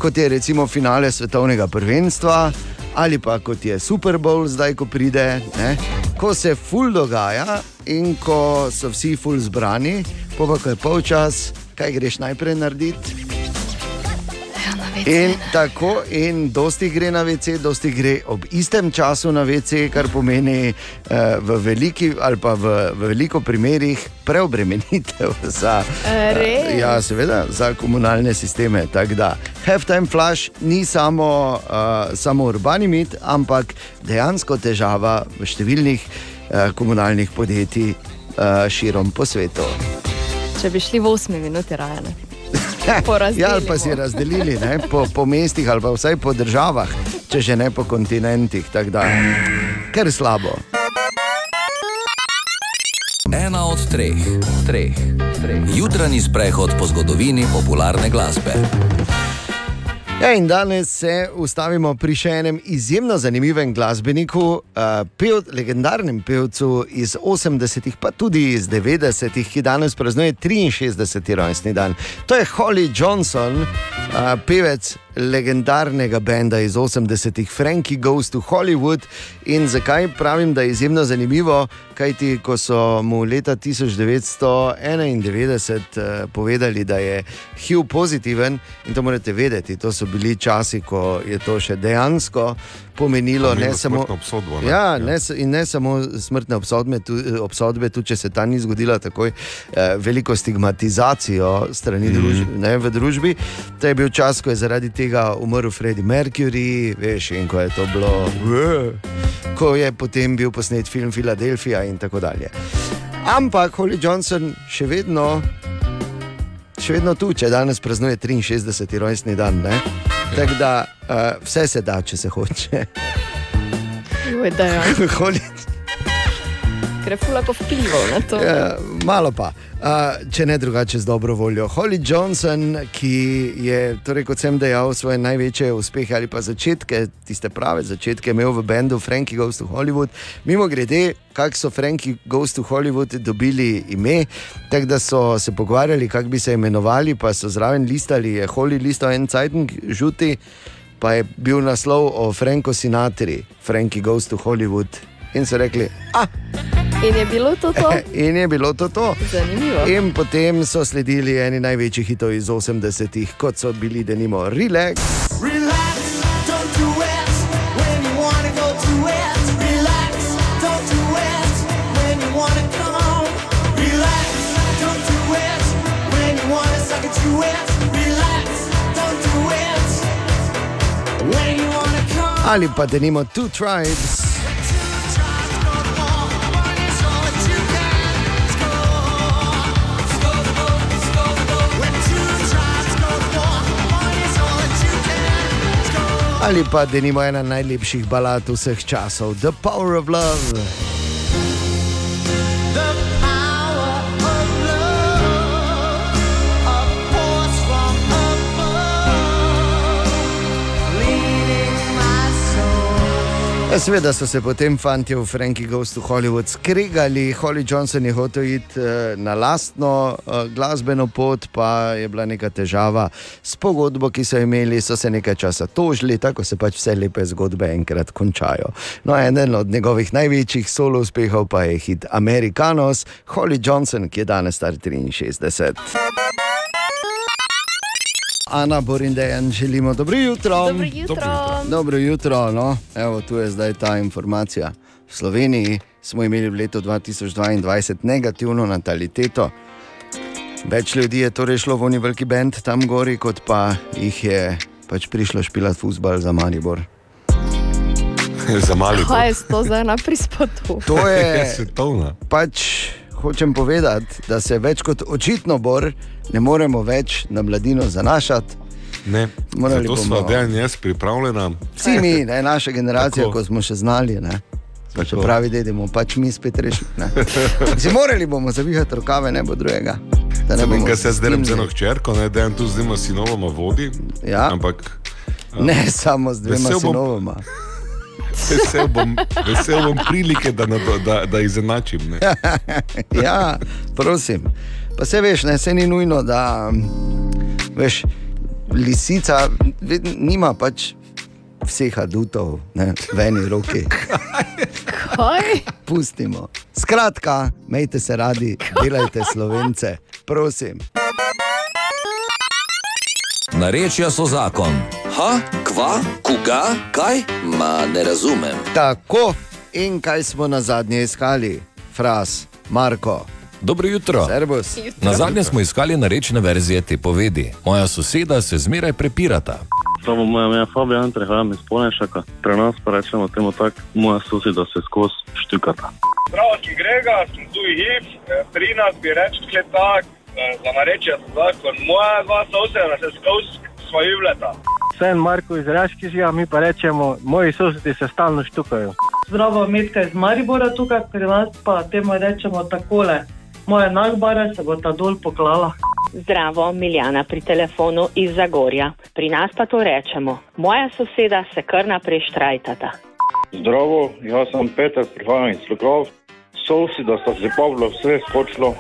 kot je recimo finale svetovnega prvenstva ali pa kot je Super Bowl, zdaj ko pride, ne? ko se ful dogaja in ko so vsi ful zbrani, pa pa ko je polčas, kaj greš najprej narediti. In tako, in dosti gre na WC, dosti gre ob istem času na WC, kar pomeni eh, v veliki ali pa v, v veliko primerih preobremenitev za, Eh, ja, seveda, za komunalne sisteme. Tako da halftime flash ni samo, uh, samo urbani mit, ampak dejansko težava v številnih uh, komunalnih podjetij uh, širom po svetu. Če bi šli v 8 minuti rajane. Ja, ali pa si razdelili ne, po, po mestih ali pa vsaj po državah, če že ne po kontinentih. Ker slabo. Ena od treh, treh, treh. Jutranji sprehod po zgodovini popularne glasbe. Ja, in danes se ustavimo pri še enem izjemno zanimivem glasbeniku, uh, pev, legendarnem pevcu iz 80-ih, pa tudi iz 90-ih, ki danes praznuje 63. rojstni dan. To je Holly Johnson, uh, pevec legendarnega benda iz 80-ih, Frankie Goes to Hollywood. In zakaj pravim, da je izjemno zanimivo? Kajti, ko so mu leta 1991 uh, povedali, da je HIV pozitiven, in to morate vedeti, to so bili časi, ko je to še dejansko pomenilo Pomenilo ne samo obsodbo, ne? Ja, ne, s- in ne samo smrtne obsodbe, tu, obsodbe tudi če se ta ni zgodila takoj, eh, veliko stigmatizacijo strani Mhm. družbe, ne, v družbi. To je bil čas, ko je zaradi tega umrl Freddie Mercury, veš, in ko je to bilo, ko je potem bil posnet film Filadelfija in tako dalje. Ampak Holly Johnson še vedno, še vedno tu, če danes praznuje 63. rojstni dan. ne. Tako da uh, vse se da, če se hoče. Joj, da je. Holly, ker je fulako vplival na to. Ja, malo pa, uh, če ne drugače z dobro voljo. Holly Johnson, ki je, torej, kot sem dejal, svoje največje uspehe ali pa začetke, tiste prave začetke, imel v bendu Frankie Goes to Hollywood. Mimo grede, kako so Frankie Goes to Hollywood dobili ime, tako da so se pogovarjali, kako bi se imenovali, pa so zraven listali, je Holly listal en cajtnik, žuti. Pa je bil naslov o Franku Sinatri, Frankie Goes to Hollywood. In so rekli, ah, In je bilo to to? In je bilo to to. Zanimivo. In potem so sledili eni največjih hitov iz 80-ih, kot so bili denimo Relax. Relax, don't do it when you wanna Ali pa denimo ena najlepših balad vseh časov, The Power of Love. Ja, Seveda so se potem fanti v Frankie Goes to Hollywood skregali, Holly Johnson je hotel iti eh, na lastno eh, glasbeno pot, pa je bila neka težava s pogodbo, ki so imeli, so se nekaj časa tožili, tako se pač vse lepe zgodbe enkrat končajo. No, eden od njegovih največjih solo uspehov pa je hit Americanos, Holly Johnson, ki je danes star 63. Ana Borindejan, želimo dobro jutro. Dobro jutro. Dobro jutro. No. Evo, tu je zdaj ta informacija. V Sloveniji smo imeli v letu 2022 negativno nataliteto. Več ljudi je torej šlo v oni veliki bend tam gori, kot pa jih je pač prišlo špilati futbal za Maribor. Za mali Kaj je to za ena prispodoba? To je svetovna. pač hočem povedati, da se več kot očitno bor ne moremo več na mladino zanašati. Ne, Morali zato bomo- smo dejan jaz pripravljena. Vsi mi, ne, naša generacija, Tako. ko smo še znali. Ne. Pa če pravi, da bomo pač mi spet ne. Si morali bomo zavihati rokave, ne bo drugega. Da bomo enkrat se zdaj z eno hčerko, ne dejan tu z dvema sinovoma vodi. Ja. Ampak Ne samo z dvema Vesel bom- sinovoma. vesel bom, vesel bom prilike, da, da, da izenačim. Ja, prosim. Pa se veš, ne, se ni nujno, da veš, lisica ved- nima pač vseh adutov ne, v eni roki. Kaj? Pustimo. Skratka, majte se radi, delajte slovence, prosim. Narečja so zakon. Ha, kva, koga, kaj? Ma ne razumem. Tako in kaj smo na zadnje iskali, fraz, Marko. Dobro jutro. Servus. Na zadnje smo iskali narečne verzije te povedi. Moja soseda se zmeraj prepirata. Samo moja ime je Fabijan, prihajam iz Polnešaka. Pri nas pa rečemo temu tako, moja soseda se skozi štukata. Prav, ki grega, sem tu hip, eh, pri nas bi rekli tako, eh, za narečje zakon. Moja dva soseda se skozi svojivleta. Sen Marko iz Raški živa, mi pa rečemo, moji sosedi se stalno štukajo. Zdravo, Metka iz Maribora tukaj, pri nas pa temu rečemo takole. Moja nagbara se bo ta dol poklala. Zdravo, Miljana pri telefonu iz Zagorja. Pri nas pa to rečemo. Moja soseda se kar naprej štrajtata. Zdravo, jaz sem Peter, prihajam iz Lukov. Soseda sta se Pavlo vse skočilo.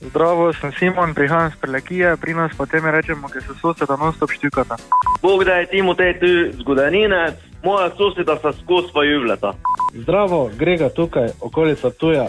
Zdravo, sem Simon, prihajam iz Prelekije, pri nas pa temu rečemo, ker se soseda non-stop štukata. Bog da je Timotej tu zgodovinec, moja soseda sta skozi svojivleta. Zdravo, Grega tukaj, okolica tuja.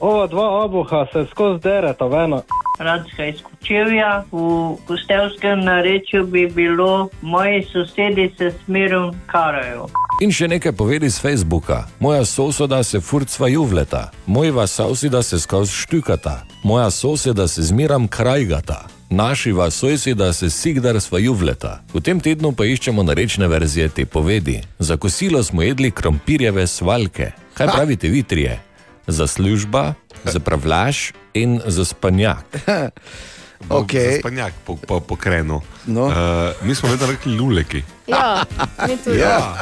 Ova dva obuha se skozi dereta vena. Radska iz Kočevja, v gostelskem narečju bi bilo, moji sosedi se smerom karajo. In še nekaj povedi z Facebooka. Moja sosoda se furcva juvleta, mojva soseda se skozi štukata, moja soseda se zmeram krajgata. Našiva soseda se sigdar sva juvleta. V tem tednu pa iščemo narečne verzije te povedi. Za kosilo smo jedli krompirjeve svalke. Kaj pravite vi trije? Za služba, za pravlaš in za spanjak. Okay. Spanjak po, po, po krenu. No. Uh, mi smo vedno rekli luleki. Ja, mi tudi. Ja.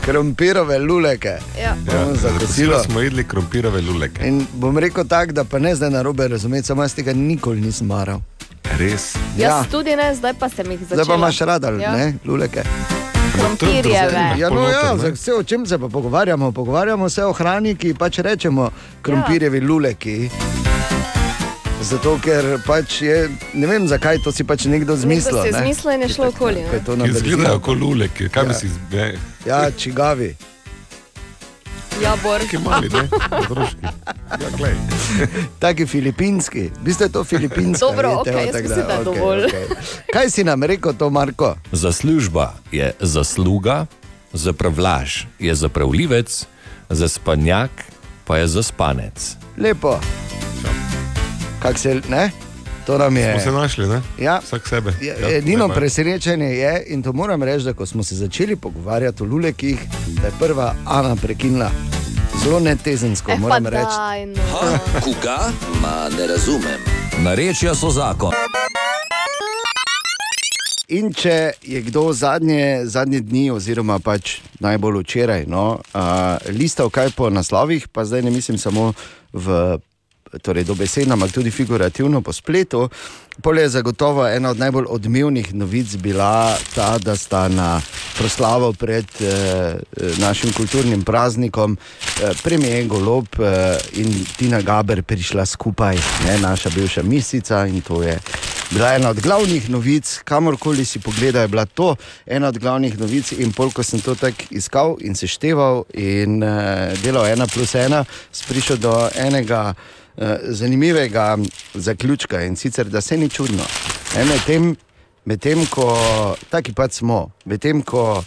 Krompirove luleke. Ja. Bomo za kosilo. smo jedli krompirove luleke. In bom rekel tako, da pa ne zdaj na robe razumeti, samo jaz tega nikoli nisem maral. Res. Jaz tudi ne, zdaj pa sem jih začela. Zdaj pa imaš rada, Ja. ne, luleke. Krompirjeve. Ja, no, ja, za vse, o čem se pa pogovarjamo? Pogovarjamo se o hrani, ki pač rečemo krompirjevi ja. luleki. Zato, ker pač je, ne vem zakaj, to si pač nekdo zmislil. Nekdo si je zmislil in je šlo okoli. Izgledajo kot luleke, kaj bi Ja. si izbral? Ja, čigavi. Ja, bor. Taki mali, ne? Otroški. Ja, glej. Taki filipinski, v bistvu je to filipinsko. Dobro, okej, jaz mislim, da je dovolj. Kaj si nam rekel, to Marko? Zaslužba je zasluga, zapravlaž je zapravljivec, zaspanjak pa je zaspanec. Lepo. Kak se, ne? To nam je. Smo se našli, ne? Ja. Vsak sebe. Ja, Ja, edino ne. presenečenje je, in to moram reči, da ko smo se začeli pogovarjati o lulekih, da je prva Ana prekinila. Zelo netezensko, Eh, moram reči. daj, no. Koga? Ma ne razumem. Narečja so zakon. In če je kdo zadnje, zadnje dni, oziroma pač najbolj včeraj, no, uh, listal kaj po naslovih, pa zdaj ne mislim samo v. Torej, dobesedno, ampak tudi figurativno po spletu. Pol je zagotovo ena od najbolj odmevnih novic bila ta, da sta na proslavo pred eh, našim kulturnim praznikom eh, premijer Golob eh, in Tina Gaber prišla skupaj, ne, naša bivša mislica in to je bila ena od glavnih novic, kamorkoli si pogledal, je bila to ena od glavnih novic. In pol, ko sem to tako iskal in sešteval in uh, delal ena plus ena, sem prišel do enega uh, zanimivega zaključka in sicer, da se ni čudno. Ne, Medtem, medtem ko, taki pač smo, medtem ko uh,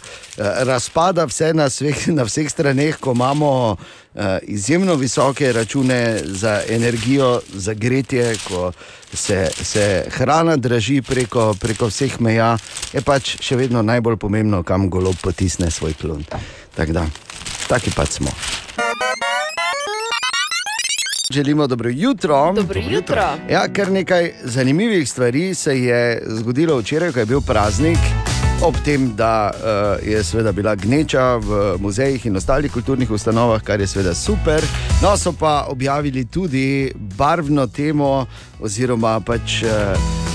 razpada vse na, sveh, na vseh straneh, ko imamo uh, izjemno visoke račune za energijo, za gretje, ko se, se hrana draži preko, preko vseh meja, je pač še vedno najbolj pomembno, kam golo potisne svoj klon. Tak da, taki pač smo. Želimo dobro jutro. Dobro jutro. Ja, kar nekaj zanimivih stvari se je zgodilo včeraj, ko je bil praznik. Ob tem, da uh, je seveda bila gneča v muzejih in ostalih kulturnih ustanovah, kar je seveda super. No, so pa objavili tudi barvno temo, oziroma pač uh,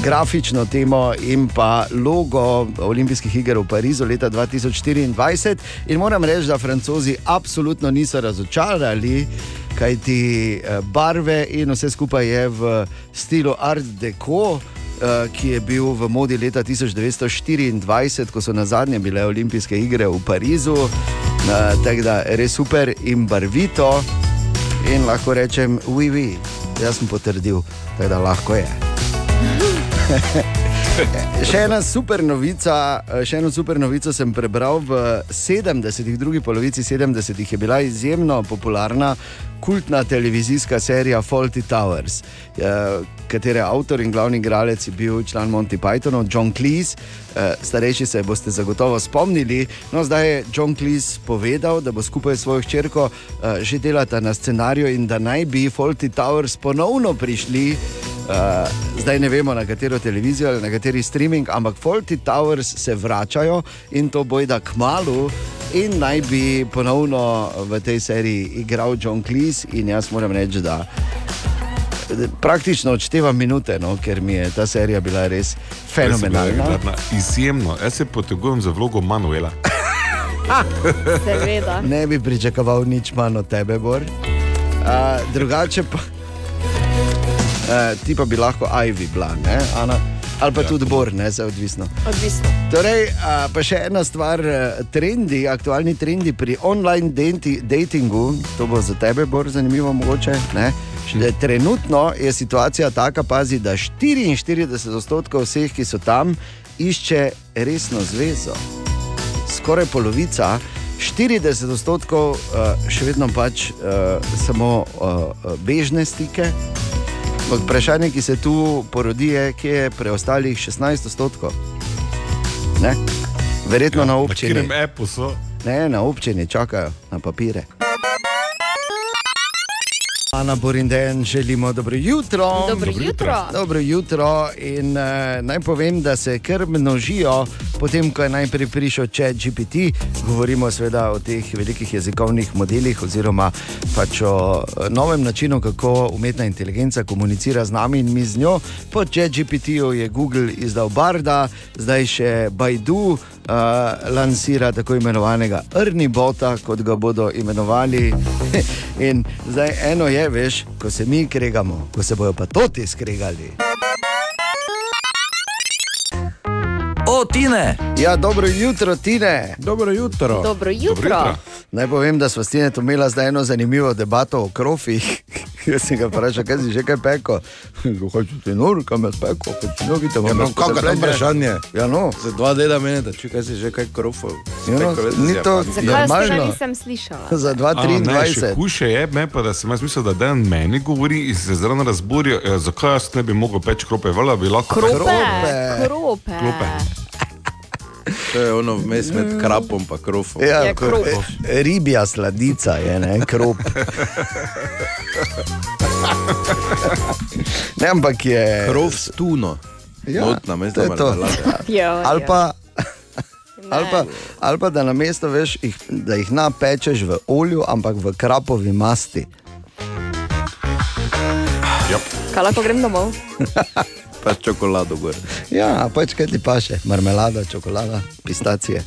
grafično temo in pa logo Olimpijskih iger v Parizu leta 2024. In moram reči, da francozi absolutno niso razočarali, kajti eh, barve in vse skupaj je v stilu Art Deco. eh, Ki je bil v modi leta 1924, ko so na zadnje bile olimpijske igre v Parizu. Eh, Tako da je res super in barvito. In lahko rečem, uvi, oui, jaz sem potrdil, da lahko je. Še ena super novica, še eno super novico sem prebral v 70-ih, drugi polovici 70-ih je bila izjemno popularna kultna televizijska serija Faulty Towers, eh, katere avtor in glavni igralec je bil član Monty Pythonov, John Cleese. Eh, Starejši se boste zagotovo spomnili. No, zdaj je John Cleese povedal, da bo skupaj s svojo hčerko eh, že delata na scenariju in da naj bi Faulty Towers ponovno prišli. Zdaj ne vemo na katero televizijo ali na kateri streaming, ampak Faulty Towers se vračajo in to bojda k malu. In naj bi ponovno v tej seriji igral John Cleese, in jaz moram reči, da praktično odštevam minute, no, ker mi je ta serija bila res fenomenalna. Bila Izjemno, jaz se potegujem za vlogo Manuela. Seveda. Ne bi pričakoval nič manj od tebe, Bor. Uh, drugače pa. Uh, ti pa bi lahko Ivy bila, ne, Ana? Ali pa ja, tudi Bor, ne, zdaj odvisno. Odvisno. Torej, a, pa še ena stvar, eh, trendi, aktualni trendi pri online denti, datingu, to bo za tebe bolj zanimivo, mogoče. Ne? Že Trenutno je situacija taka, pazi, da 44 odstotkov vseh, ki so tam, išče resno zvezo. Skoraj polovica, 40 odstotkov uh, še vedno pač uh, samo uh, bežne stike. Ampak Vprašanje, ki se tu porodi, je, kje je preostalih 16 odstotkov. Ne? Verjetno ja, na občini. na občini čakajo na papire. Ana Borinden, želimo dobro jutro. Dobro Dobro jutro. jutro. Dobro jutro. In, uh, naj povem, da se kar množijo, potem ko je najprej prišel Chat GPT, govorimo seveda o teh velikih jezikovnih modelih, oziroma pač o eh, novem načinu, kako umetna inteligenca komunicira z nami in mi z njo. Po Chat GPT-ju je Google izdal Barda, zdaj še Baidu. Uh, lansira tako imenovanega Erni Bota, kot ga bodo imenovali. In zdaj eno je, veš, ko se mi kregamo, ko se bojo pa toti skregali. O, Tine! Ja, dobro jutro, Tine. Dobro jutro. Dobro jutro. Naj povem, da smo s Tine imeli zdaj eno zanimivo debato o krofih. Jaz sem ga vprašal, kaj si že kaj peko. Hočeš ti nur, kam jaz peko, hočeš nogi tam. Ja, no, kako je to vprašanje? Ja, no. Za dva dela menite, če kaj si že kaj krofov. Ja, no, ni to Zakaj jaz tega normalno. nisem slišala? Za 2,23. Hujše je, me pa da sem jaz mislil, da dan meni govori in se zelo razburijo, eh, zakaj jaz ne bi mogel peči krope, vala bi lahko Krope, krope. Klope. To je ono vmes med krapom in krofom. Ja, ko, e, ribja sladica je, ne, krop. ne, ampak je. Krof s tuno. Ja, Notna, to je to. Ja, Ali ja. pa, ali pa, ali pa da na mesto veš, jih, da jih napečeš v olju, ampak v krapovi masti. Kaj lahko grem domov? Pa čokolado gor. Ja, pač kaj ti paše, marmelada, čokolada, pistacije.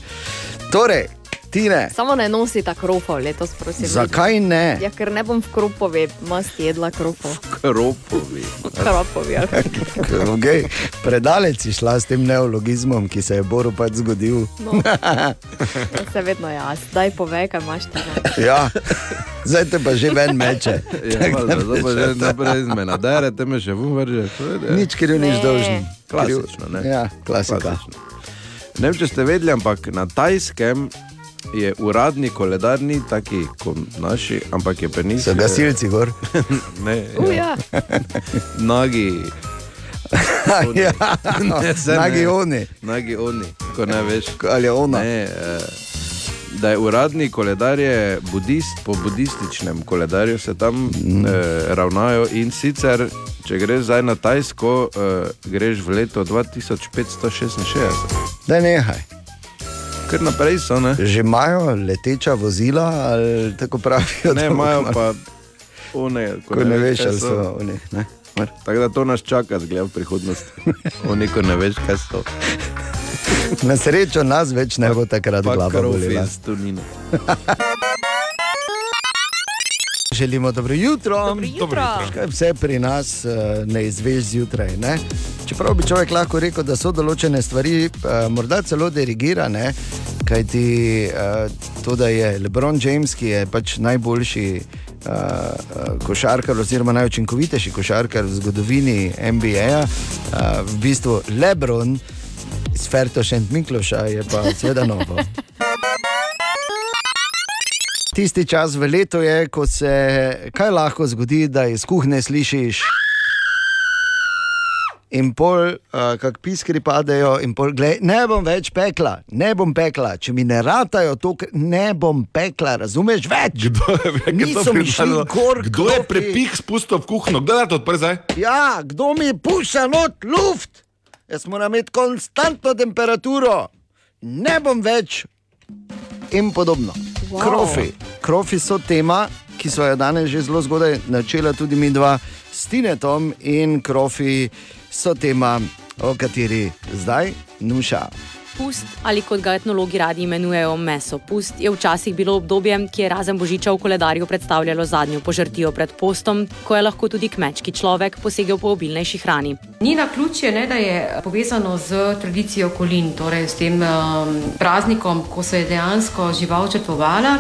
Torej, Tine, Samo ne nosi ta krofov letos, prosim. zakaj ne? Ja, ker ne bom v kropovi masti jedla krofov. Kropovi. Kropovi. Okay. Predaleč si šla s tem neologizmom, ki se je Boru pač zgodil. No. Ja, se vedno jaz. Daj povej, kaj imaš ti. ja, zdaj te pa že ven meče. Ja, valjda, zdaj pa že naprej iz mene. Dere, te me še vun vrže. Nič kriv, nič dolžen. Klasično, ne? Ja, klasika. Klasično. Ne vem, če ste vedeli, ampak na tajskem je uradni koledar ni taki kot naši, ampak je penis. So gasilci gor. ne, U, ja. Nagi. ja, Ne, saj ne. nagi oni. Nagi oni, ko ne veš. Ali je ona? Ne, eh, da je uradni koledar je budist, po budističnem koledarju se tam mm. eh, ravnajo in sicer, če greš zdaj na Tajsko, eh, greš v leto 2566. Da nehaj. Ker naprej so, ne? Že imajo leteča vozila, ali tako pravijo. Ne, da- imajo pa one, Ko ne veš, kaj ali so oni. Ne? Tako da to nas čaka, zgleda v prihodnosti. Oni, ko ne veš, kaj so. Na srečo nas več ne bo takrat glava krofi bolela. iz Tunina. Želimo dobro jutro. Dobro jutro. Kaj vse pri nas eh, ne izveš zjutraj. Ne? Čeprav bi človek lahko rekel, da so določene stvari eh, morda celo dirigirane, kajti eh, to, da je Lebron James, ki je pač najboljši košarkar, oziroma najučinkovitejši košarkar v zgodovini NBA, v bistvu Lebron iz Fertošent Mikloša je pa seveda novo. Tisti čas v letu je, ko se kaj lahko zgodi, da iz kuhne slišiš. In pol, uh, kako piskri padejo, in pol, gled, ne bom več pekla, ne bom pekla, če mi ne ratajo to, ne bom pekla, razumeš več? Kdo je, Niso mi šli gor, kdo je prepih spustil v kuhno? Kdo je to odprl zdaj? Ja, kdo mi puša not luft? Jaz moram imeti konstantno temperaturo, ne bom več in podobno. Wow. Krofi. Krofi so tema, ki so jo danes že zelo zgodaj načela tudi mi dva s Tinetom, in krofi so tema, o kateri zdaj nuša. Pust, ali kot ga etnologi radi imenujejo meso pust, je včasih bilo obdobje, ki je razen božiča v koledarju predstavljalo zadnjo požrtijo pred postom, ko je lahko tudi kmečki človek posegel po obilnejši hrani. Ni na ključje, ne, da je povezano z tradicijo kolin, torej s tem um, praznikom, ko se je dejansko žival črtovala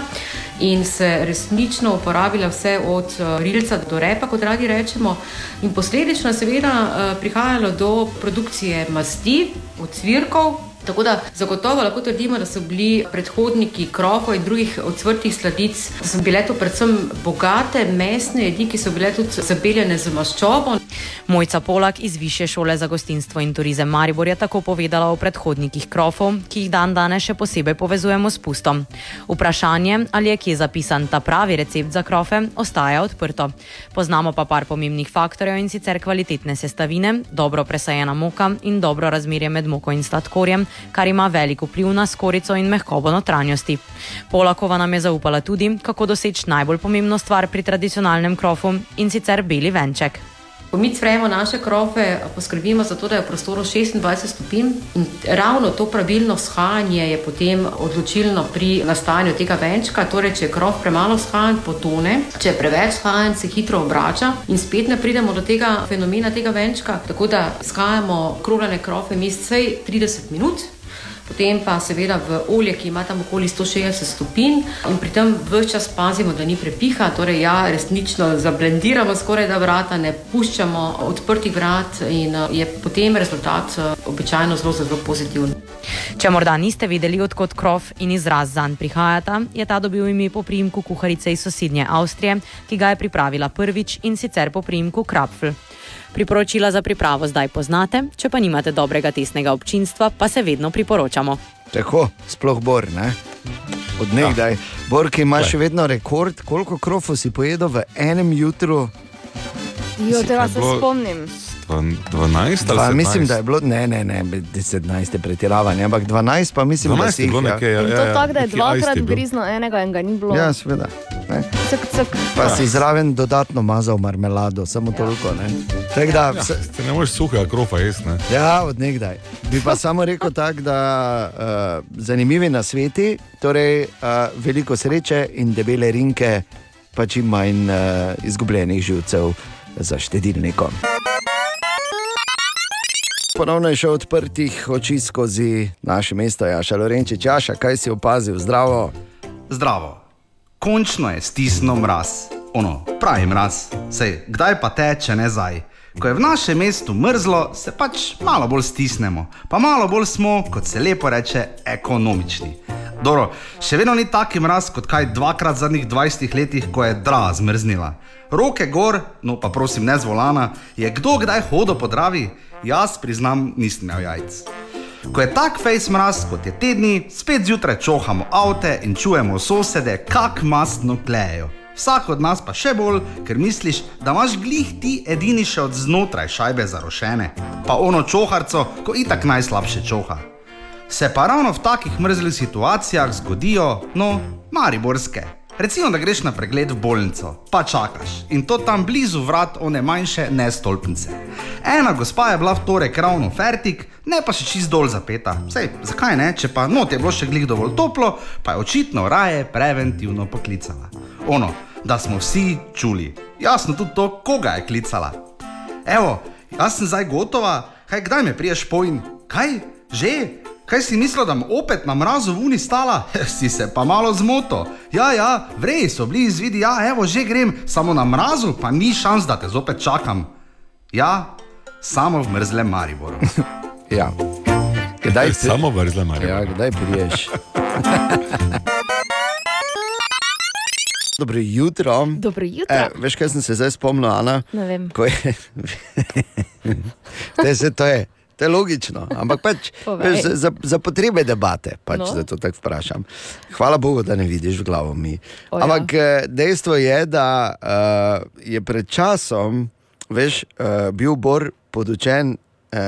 in se resnično uporabila vse od uh, rilca do repa, kot radi rečemo, in posledično seveda uh, prihajalo do produkcije masti, ocvirkov, Tako da zagotovo lahko trdimo, da so bili predhodniki krofov in drugih ocvrtih sladic, da so bile to predvsem bogate mesne jedi, ki so bile tudi zabeljene z maščobo. Mojca Polak iz Više šole za gostinstvo in turizem Maribor je tako povedala o predhodnikih krofov, ki jih dan danes še posebej povezujemo s pustom. Vprašanje, ali je kje zapisan ta pravi recept za krofe, ostaja odprto. Poznamo pa par pomembnih faktorjev in sicer kvalitetne sestavine, dobro presajena moka in dobro razmerje med moko in sladkorjem, kar ima velik vpliv na skorico in mehkobo notranjosti. Polakova nam je zaupala tudi, kako doseči najbolj pomembno stvar pri tradicionalnem krofu in sicer beli venček. Ko mi cvremo naše krofe, poskrbimo za to, da je v prostoru 26 stopinj in ravno to pravilno shajanje je potem odločilno pri nastajanju tega venčka. Torej, če je krof premalo shajan, potone, če je preveč shajan, se hitro obrača in spet ne pridemo do tega fenomena tega venčka. Tako da skajamo krogane krofe mesej 30 minut. Potem pa seveda v olje, ki ima tam okoli 160 stopinj, in pri tem vse čas pazimo, da ni prepiha, torej ja, resnično zablendiramo skoraj da vrata, ne puščamo odprtih vrat, in eh, je potem rezultat eh, običajno zelo, zelo pozitiven. Če morda niste vedeli, odkot krov in izraz zanj prihajata, je ta dobil ime po priimku kuharice iz sosednje Avstrije, ki ga je pripravila prvič in sicer po priimku Krapfl. Priporočila za pripravo zdaj poznate, če pa nimate dobrega tesnega občinstva, pa se vedno priporočamo. Tako, sploh Bor, ne? Od nekdaj. Bor, ki ima še vedno rekord, koliko krofov si pojedel v enem jutru. Jo, tega se spomnim. 12 ali Dva, 17? mislim, da je bilo, ne, ne, ne, 17 je pretiravanje, ampak 12 pa mislim, 12 da je si jih, bilo nekaj, ja, In ja, to ja. tako, da je dvakrat je griznil enega in ga ni bilo. Ja, seveda. Ne. Cak, cak. Pa si zraven dodatno mazal marmelado, samo toliko. Ne. Tak, da, Ja, vse, te ne moreš suhega krofa jesti. ne. Ja, od nekdaj. Bi pa samo rekel tako, da uh, zanimivi na sveti, torej uh, veliko sreče in debele rinke, pa čim manj uh, izgubljenih živcev za štedilnikom. Ponovno je še odprtih oči skozi naše mesto, Jaša Lorenčič. Jaša, kaj si opazil? Zdravo. Zdravo. Končno je stisnil mraz, ono, pravi mraz. Sej, kdaj pa teče, ne zdaj. Ko je v našem mestu mrzlo, se pač malo bolj stisnemo, pa malo bolj smo, kot se lepo reče, ekonomični. Dobro, še vedno ni taki mraz kot kaj dvakrat v zadnjih 20 letih, ko je dra zmrznila. Roke gor, no pa prosim ne z volana, je kdo kdaj hodil po dravi? Jaz priznam, nisem imel jajc. Ko je tak face mraz, kot je tedni, spet zjutraj čohamo avte in čujemo sosede, kak mastno klejo. Vsak od nas pa še bolj, ker misliš, da imaš glih ti edini še od znotraj šajbe zarošene, pa ono čoharco, ko itak najslabše čoha. Se pa ravno v takih mrzlih situacijah zgodijo, no, mariborske. Recimo, da greš na pregled v bolnico, pa čakaš in to tam blizu vrat one manjše nestolpnice. Ena gospa je bila v torek ravno fertik, ne pa še čist dol zapeta. Sej, zakaj ne, če pa not je bilo še glih dovolj toplo, pa je očitno raje preventivno poklicala. Ono, da smo vsi čuli. Jasno tudi to, koga je klicala. Evo, jaz sem zdaj gotova, kaj kdaj me priješ poin? Kaj? Že? Kaj si mislil, da bom opet na mrazu v uni stala? si se pa malo zmoto. Ja, ja, vrej so bili izvidi, ja, evo, že grem, samo na mrazu, pa ni šans, da te zopet čakam. Ja, samo v mrzlem Mariboru. Ja. Kdaj pri... Samo vrzle Maribor. Ja, kdaj priješ? Dobro jutro. Dobro jutro. E, veš, kaj sem se zdaj spomnil, Ana? Ne vem. Ko je... Te, se, to, je, to je logično, ampak pač, veš, za, za, za potrebe debate, pač, No. da to tako vprašam. Hvala Bogu, da ne vidiš v glavo mi. O, ja. ampak eh, dejstvo je, da uh, je pred časom veš, uh, bil Bor podučen uh,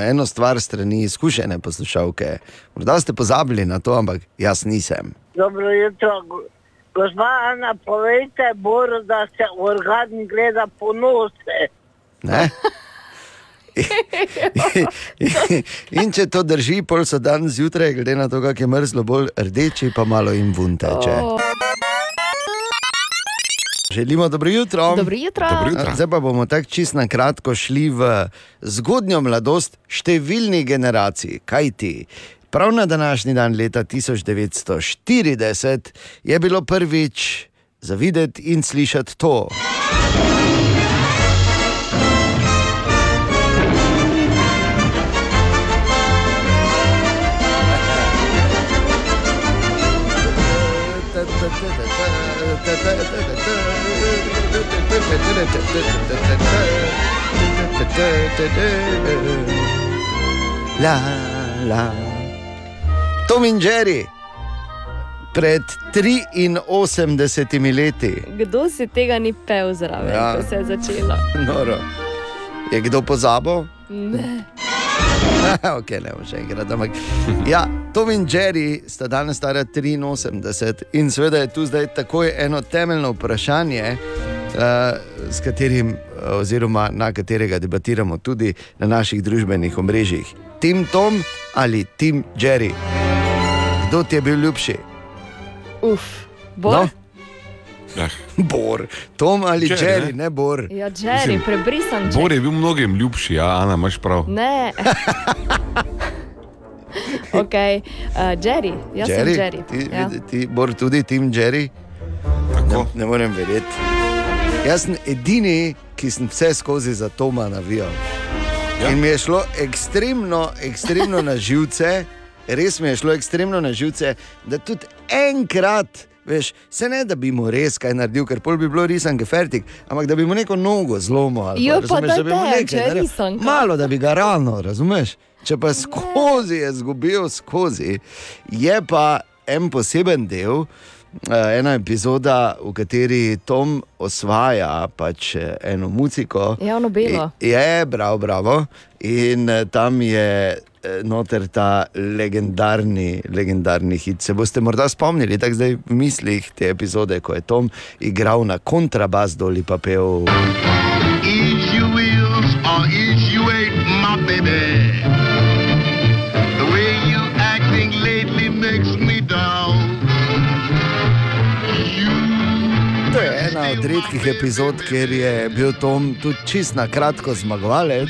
eno stvar strani izkušene poslušalke. Morda ste pozabili na to, ampak jaz nisem. Dobro jutro. go- Gospa Ana, povejte Boru, da se organ gleda po nose. Ne? In če to drži, pol so dan zjutraj, glede na to, kako je mrzlo, bolj rdeči, pa malo jim vun teče. O, Želimo dobro jutro. Dobro jutro. Dobro jutro. Zdaj pa bomo tako čist na kratko šli v zgodnjo mladost številnih generacij. Kaj ti? Prav na današnji dan, leta 1940, je bilo prvič zavideti in slišati to. La, la. Tom in Jerry, pred 83 leti, Kdo si tega ni pel zraven, Ja. ko se je začelo? Noro. je kdo pozabil? Ne. ok, ne bom še enkrat. Ampak, ja, Tom in Jerry sta danes stara 83 in seveda je tu zdaj takoj eno temeljno vprašanje, uh, s katerim, eh, oziroma na katerega debatiramo tudi na naših družbenih omrežjih. Tim Tom ali Tim Jerry? Kdo ti je bil ljubši? Uf, Bor? No? Ja. Bor, Tom ali Jerry, Jerry, ne? ne Bor. Ja, Jerry, prebrisan Bor Jerry. je bil mnogim ljubši, ja, Ana, imaš prav. Ne. ok, uh, Jerry, jaz sem Jerry. Ti, ja. ti Bor tudi Tim Jerry? Ne, ne morem verjeti. Jaz sem edini, ki sem vse skozi za Toma navijal. Ja. In mi je šlo ekstremno, ekstremno na živce, res mi je šlo ekstremno na živce, da tudi enkrat. Veš, se ne, da bi mu res kaj naredil, ker pol bi bilo risanke fertik, ampak da bi mu neko nogo zlomil. Jo, pa razumeš, daj da bi mu nekaj je risanka. Malo, da bi ga rano, razumeš? Če pa skozi je zgubil, skozi, je pa en poseben del, eh, ena epizoda, v kateri Tom osvaja pač eh, eno muziko. Ja, ono belo. Je, bravo, bravo. In eh, tam je noter ta legendarni, legendarni hit. Se boste morda spomnili, tako zdaj v mislih te epizode, ko je Tom igral na kontrabas dol in pa pel. Eat your wheels or eat you ain't my baby. Od redkih epizod, kjer je bil Tom tudi čist na kratko zmagovalec.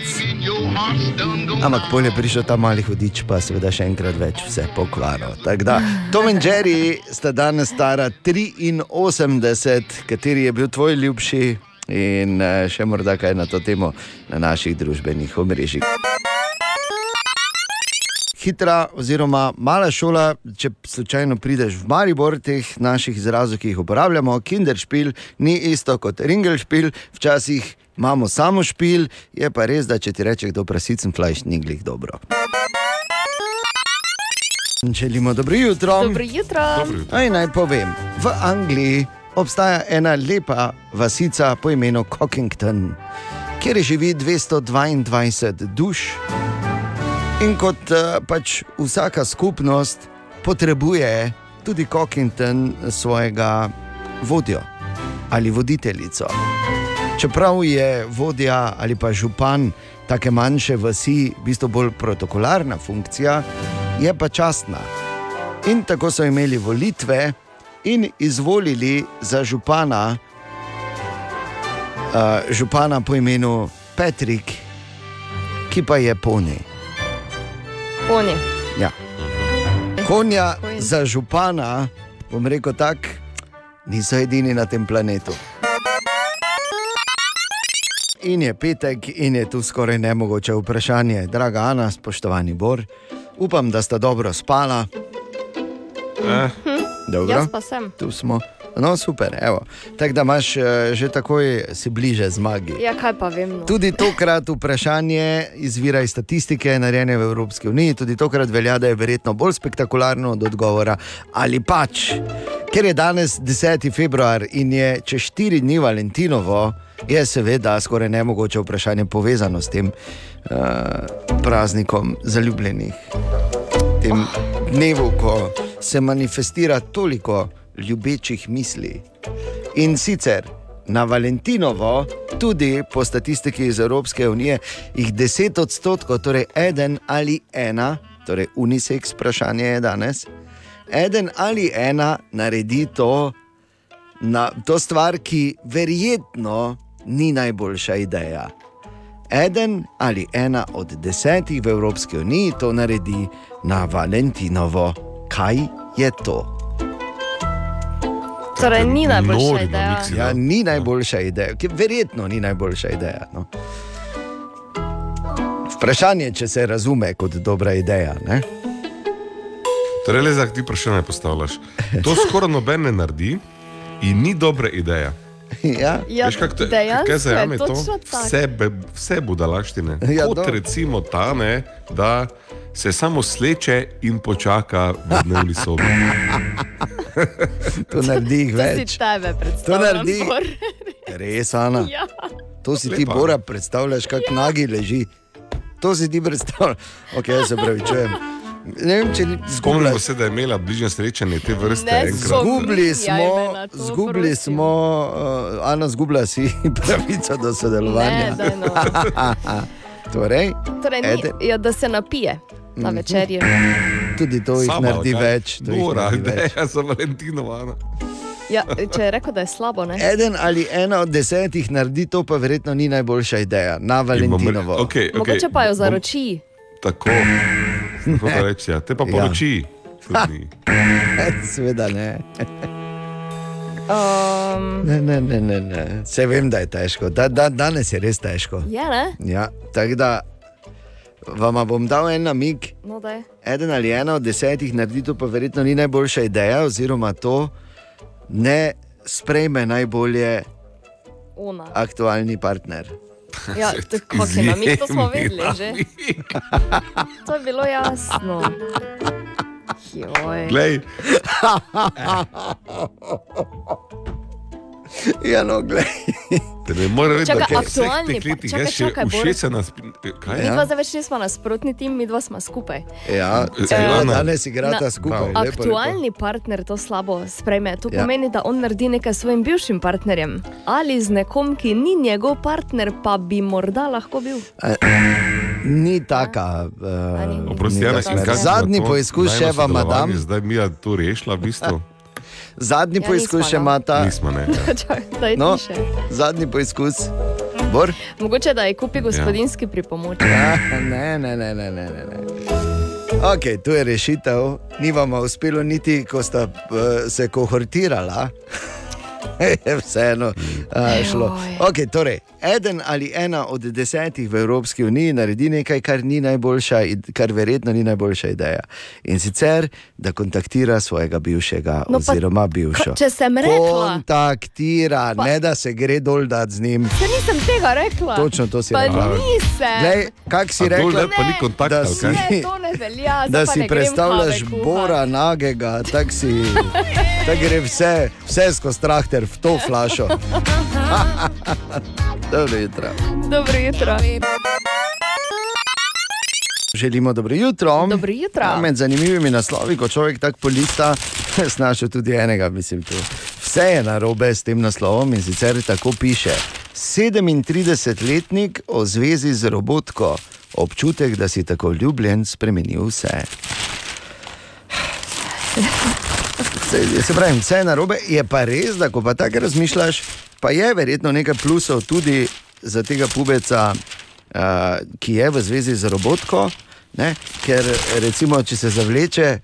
Ampak polje prišel ta mali hudič, pa seveda še enkrat več vse pokvaro. Tako da, Tom in Jerry sta danes stara 83, kateri je bil tvoj ljubši in eh, še morda kaj na to temo na naših družbenih omrežjih. Hitra, oziroma mala šola, če slučajno prideš v Maribor, teh naših izrazov, ki jih uporabljamo, kinderšpil ni isto kot ringelšpil, včasih imamo samo špil, je pa res, da če ti reče kdo prasicen flajš, ni glih dobro. Želimo dobro jutro. Dobro jutro. Aj, naj povem, v Angliji obstaja ena lepa vasica po imenu Cockington, kjer živi 222 duš. In kot uh, pač vsaka skupnost potrebuje tudi Cockington svojega vodjo ali voditeljico. Čeprav je vodja ali pa župan take manjše vasi v bistvu bolj protokolarna funkcija, je pa častna. In tako so imeli volitve in izvolili za župana, uh, župana po imenu Petrik, ki pa je poni. Oni. Ja. Konja za župana, bom rekel tako, niso edini na tem planetu. In je petek, in je tu skoraj nemogoče vprašanje. Draga Ana, spoštovani Bor, upam, da sta dobro spala. Eh. Dobro. Jaz pa sem. Tu smo. No, super, evo. Tako da imaš eh, že takoj si bliže zmagi. Ja, kaj pa vem. No. Tudi tokrat vprašanje izvira iz statistike, narejene v Evropski uniji. Tudi tokrat velja, da je verjetno bolj spektakularno od odgovora ali pač. Ker je danes 10. februar in je čez 4 dni Valentinovo, je seveda skoraj nemogoče vprašanje povezano s tem uh, praznikom zaljubljenih. Tem dnevu, ko se manifestira toliko ljubečih misli. In sicer na Valentinovo, tudi po statistiki iz Evropske unije, jih 10 odstotkov, torej eden ali ena, torej unisex vprašanje je danes, eden ali ena naredi to, na, to stvar, ki verjetno ni najboljša ideja. Eden ali ena od desetih v Evropski uniji to naredi na Valentinovo. Kaj je to? Torej, ni najboljša ideja. Ja, ni najboljša ideja, verjetno ni najboljša ideja. No. Vprašanje je, če se razume kot dobra ideja. Ne? Torej, le za ti vprašanje postavljaš. To skoraj noben ne naredi in ni dobra ideja. Ja. Ja, Veš, kako to- dejansko kaj je zajame to? Vse, be, vse budalaštine. Ja, Ja, Kot dobro. recimo ta, ne, da se samo sleče in počaka v dnevni sobi. To naredi jih To več. To naredi. Res, Ana. Ja. To si ti, Lepa. Bora, predstavljaš, kako nagi leži. To si ti predstavljaš. Ok, jaz se pravi, čujem. Ne vem, če ni Spomnimo se, da je imela bližnje srečanje te vrste. Zgubili smo, zgubili smo, uh, Ana, zgubila si pravico do sodelovanja. Ne, daj no. torej, Torej, ni, ja, da se napije na Mhm. Tudi to jih Sama, naredi kaj? več. Nora, več. ideja za Valentinova. Ja, če je rekel, da je slabo, ne? Eden ali ena od desetih naredi to, pa verjetno ni najboljša ideja na Valentinovo. Okay, okay, Mogoče pa jo zaroči. Tako. Tako da reči, ja. te pa Ja. poroči. Tudi. Sveda ne. Um, Ne, ne, ne, ne, ne. Se vem, da je težko. Da, da, danes je res težko. je, ne? Ja, tako da vam bom dal en namig. No, daj. Eden ali ena od desetih naredi to, pa verjetno ni najboljša ideja, oziroma to ne sprejme najbolje Ona. aktualni partner. Ja, tako je namig, to smo vedeli že. To je bilo jasno. Joj. Glej, Ja, no, ne more da vseh aktualni teh pa- letih čakaj, jaz še čakaj, ušesa nas... Kaj? Mi dva zdaj več nismo nasprotni tim, mi dva smo skupaj. Ja, Eh, celo Ana. danes igrata Na- skupaj. lepo, lepo. Aktualni partner to slabo sprejme. To Ja. pomeni, da on naredi nekaj s svojim bivšim partnerjem. Ali z nekom, ki ni njegov partner, pa bi morda lahko bil. A, Ni taka. Uh, Oprosti, Jana, in kaj Zadnji za to poizkus najino še vam sodelovanje dam. Zdaj mi je to rešila, v bistvu. Zadnji Ja, poizkus nismo, še no. imata. Nismo, ne. Daj No, zadnji poizkus. Bor? Mogoče da je kupi gospodinski pripomoček. Ja, ne, ne, ne, ne, ne, ne. ne. Ok, tu je rešitev. Ni vam uspelo niti, ko sta uh, se kohortirala. Je Vseeno uh, šlo. Okay, torej, eden ali ena od desetih v Evropski uniji naredi nekaj, kar, ni najboljša kar verjetno ni najboljša ideja. In sicer, da kontaktira svojega bivšega, No, no, pa oziroma bivšo. če sem rekla- Kontaktira, Pa- ne da se gre dol dati z njim. Se nisem tega rekla. Točno to si pa rekla. Glej, kak si A dol rekla, ne, pa ni kontakta, da si, kaj? Ne, to ne velja. da si predstavljaš. Bora nagega, tako si. Tako gre vse, vse skozi traktor v to flašo. Dobro jutro. Dobro jutro. Želimo dobro jutro. Dobro jutro. Ja, med zanimivimi naslovi, ko človek tako polista, znašel tudi enega, mislim, tu. Vse je narobe s tem naslovom in sicer tako piše. 37-letnik o zvezi z robotko, občutek, da si tako ljubljen, spremeni vse. Se, se pravi, vse je narobe, je pa res, da ko pa tako razmišljaš, pa je verjetno nekaj plusov tudi za tega pubeca, uh, ki je v zvezi z robotko. Ne? Ker recimo, če se zavleče eh,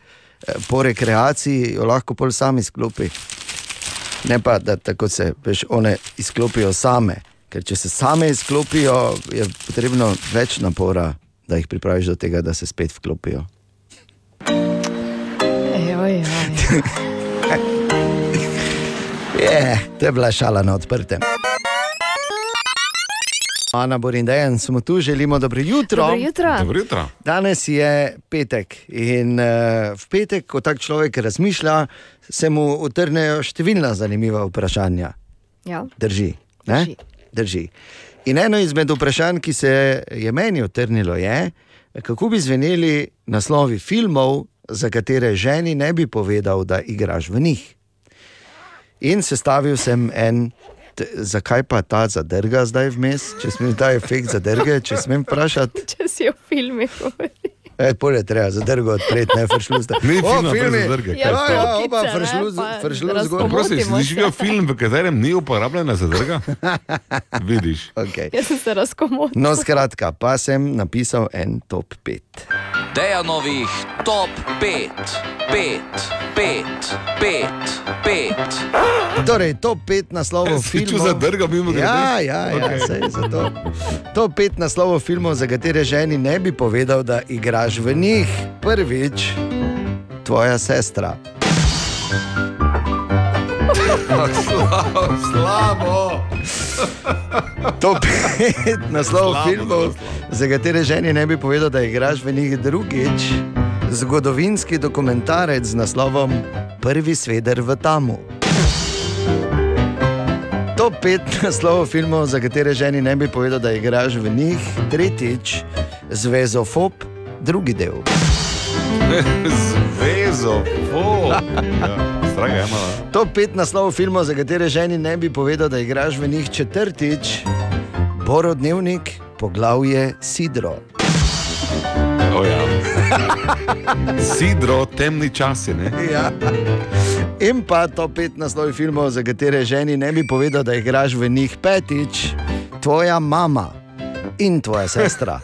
po rekreaciji, jo lahko pol sami izklopi. Ne pa, da tako se veš, one izklopijo same. Ker če se same izklopijo, je potrebno več napora, da jih pripraviš do tega, da se spet vklopijo. Ejoj, ejoj. Je, to je bila šala na odprtem. Ana Borindejan, smo tu, želimo dobro jutro. Dobro jutro. Dobro jutro. Danes je petek in uh, v petek, ko tak človek razmišlja, se mu utrnejo številna zanimiva vprašanja. Ja. Drži. ne? Drži. Drži. In eno izmed vprašanj, ki se je meni utrnilo, je, kako bi zveneli naslovi filmov, za katere ženi ne bi povedal, da igraš v njih. In sestavil sem en, t, zakaj pa ta zadrga zdaj vmes, če smem ta efekt zadrge, če smem vprašati. Če si v filmih govori. E, Polje treba zadrgo odpreti, ne fršlusta. Ni O, filma brez filmi. zadrge, Ja, ja, to? oba Kokice, ne, fršluz, pa fršluz razpomotimo zgor. Prosim, si se. živijo film, v katerem ni uporabljena zadrga? Vidiš. Okay. Jaz sem se razkomotila. No, skratka, pa sem napisal en top 5. Dejanovih top 5, 5, 5, 5, 5. Torej, top 5 naslovov čul filmov. zadrgo mimo grede? Ja, ja, ja Okej. okay. sej za to. Top 5 naslovov filmov, za katere ženi ne bi povedal, da igraš v njih. Prvič, tvoja sestra. Slabo, slabo. To naslovov Slabo, filmov, za katere ženi ne bi povedal, da igraš v njih drugič. Zgodovinski dokumentarec z naslovom Prvi sveder v Tamu. To pet naslovov filmov, za katere ženi ne bi povedal, da igraš v njih tretjič. Zvezofob, drugi del. Zvezo, oh. ja, je malo. To pet naslovov filmov, za katere ženi ne bi povedal, da igraš v njih četrtič. Borodnevnik, poglavje Sidro. Oh, ja. Sidro, temni časi. Ne? Ja. In pa to pet naslovov filmov, za katere ženi ne bi povedal, da igraš v njih petič, tvoja mama in tvoja sestra.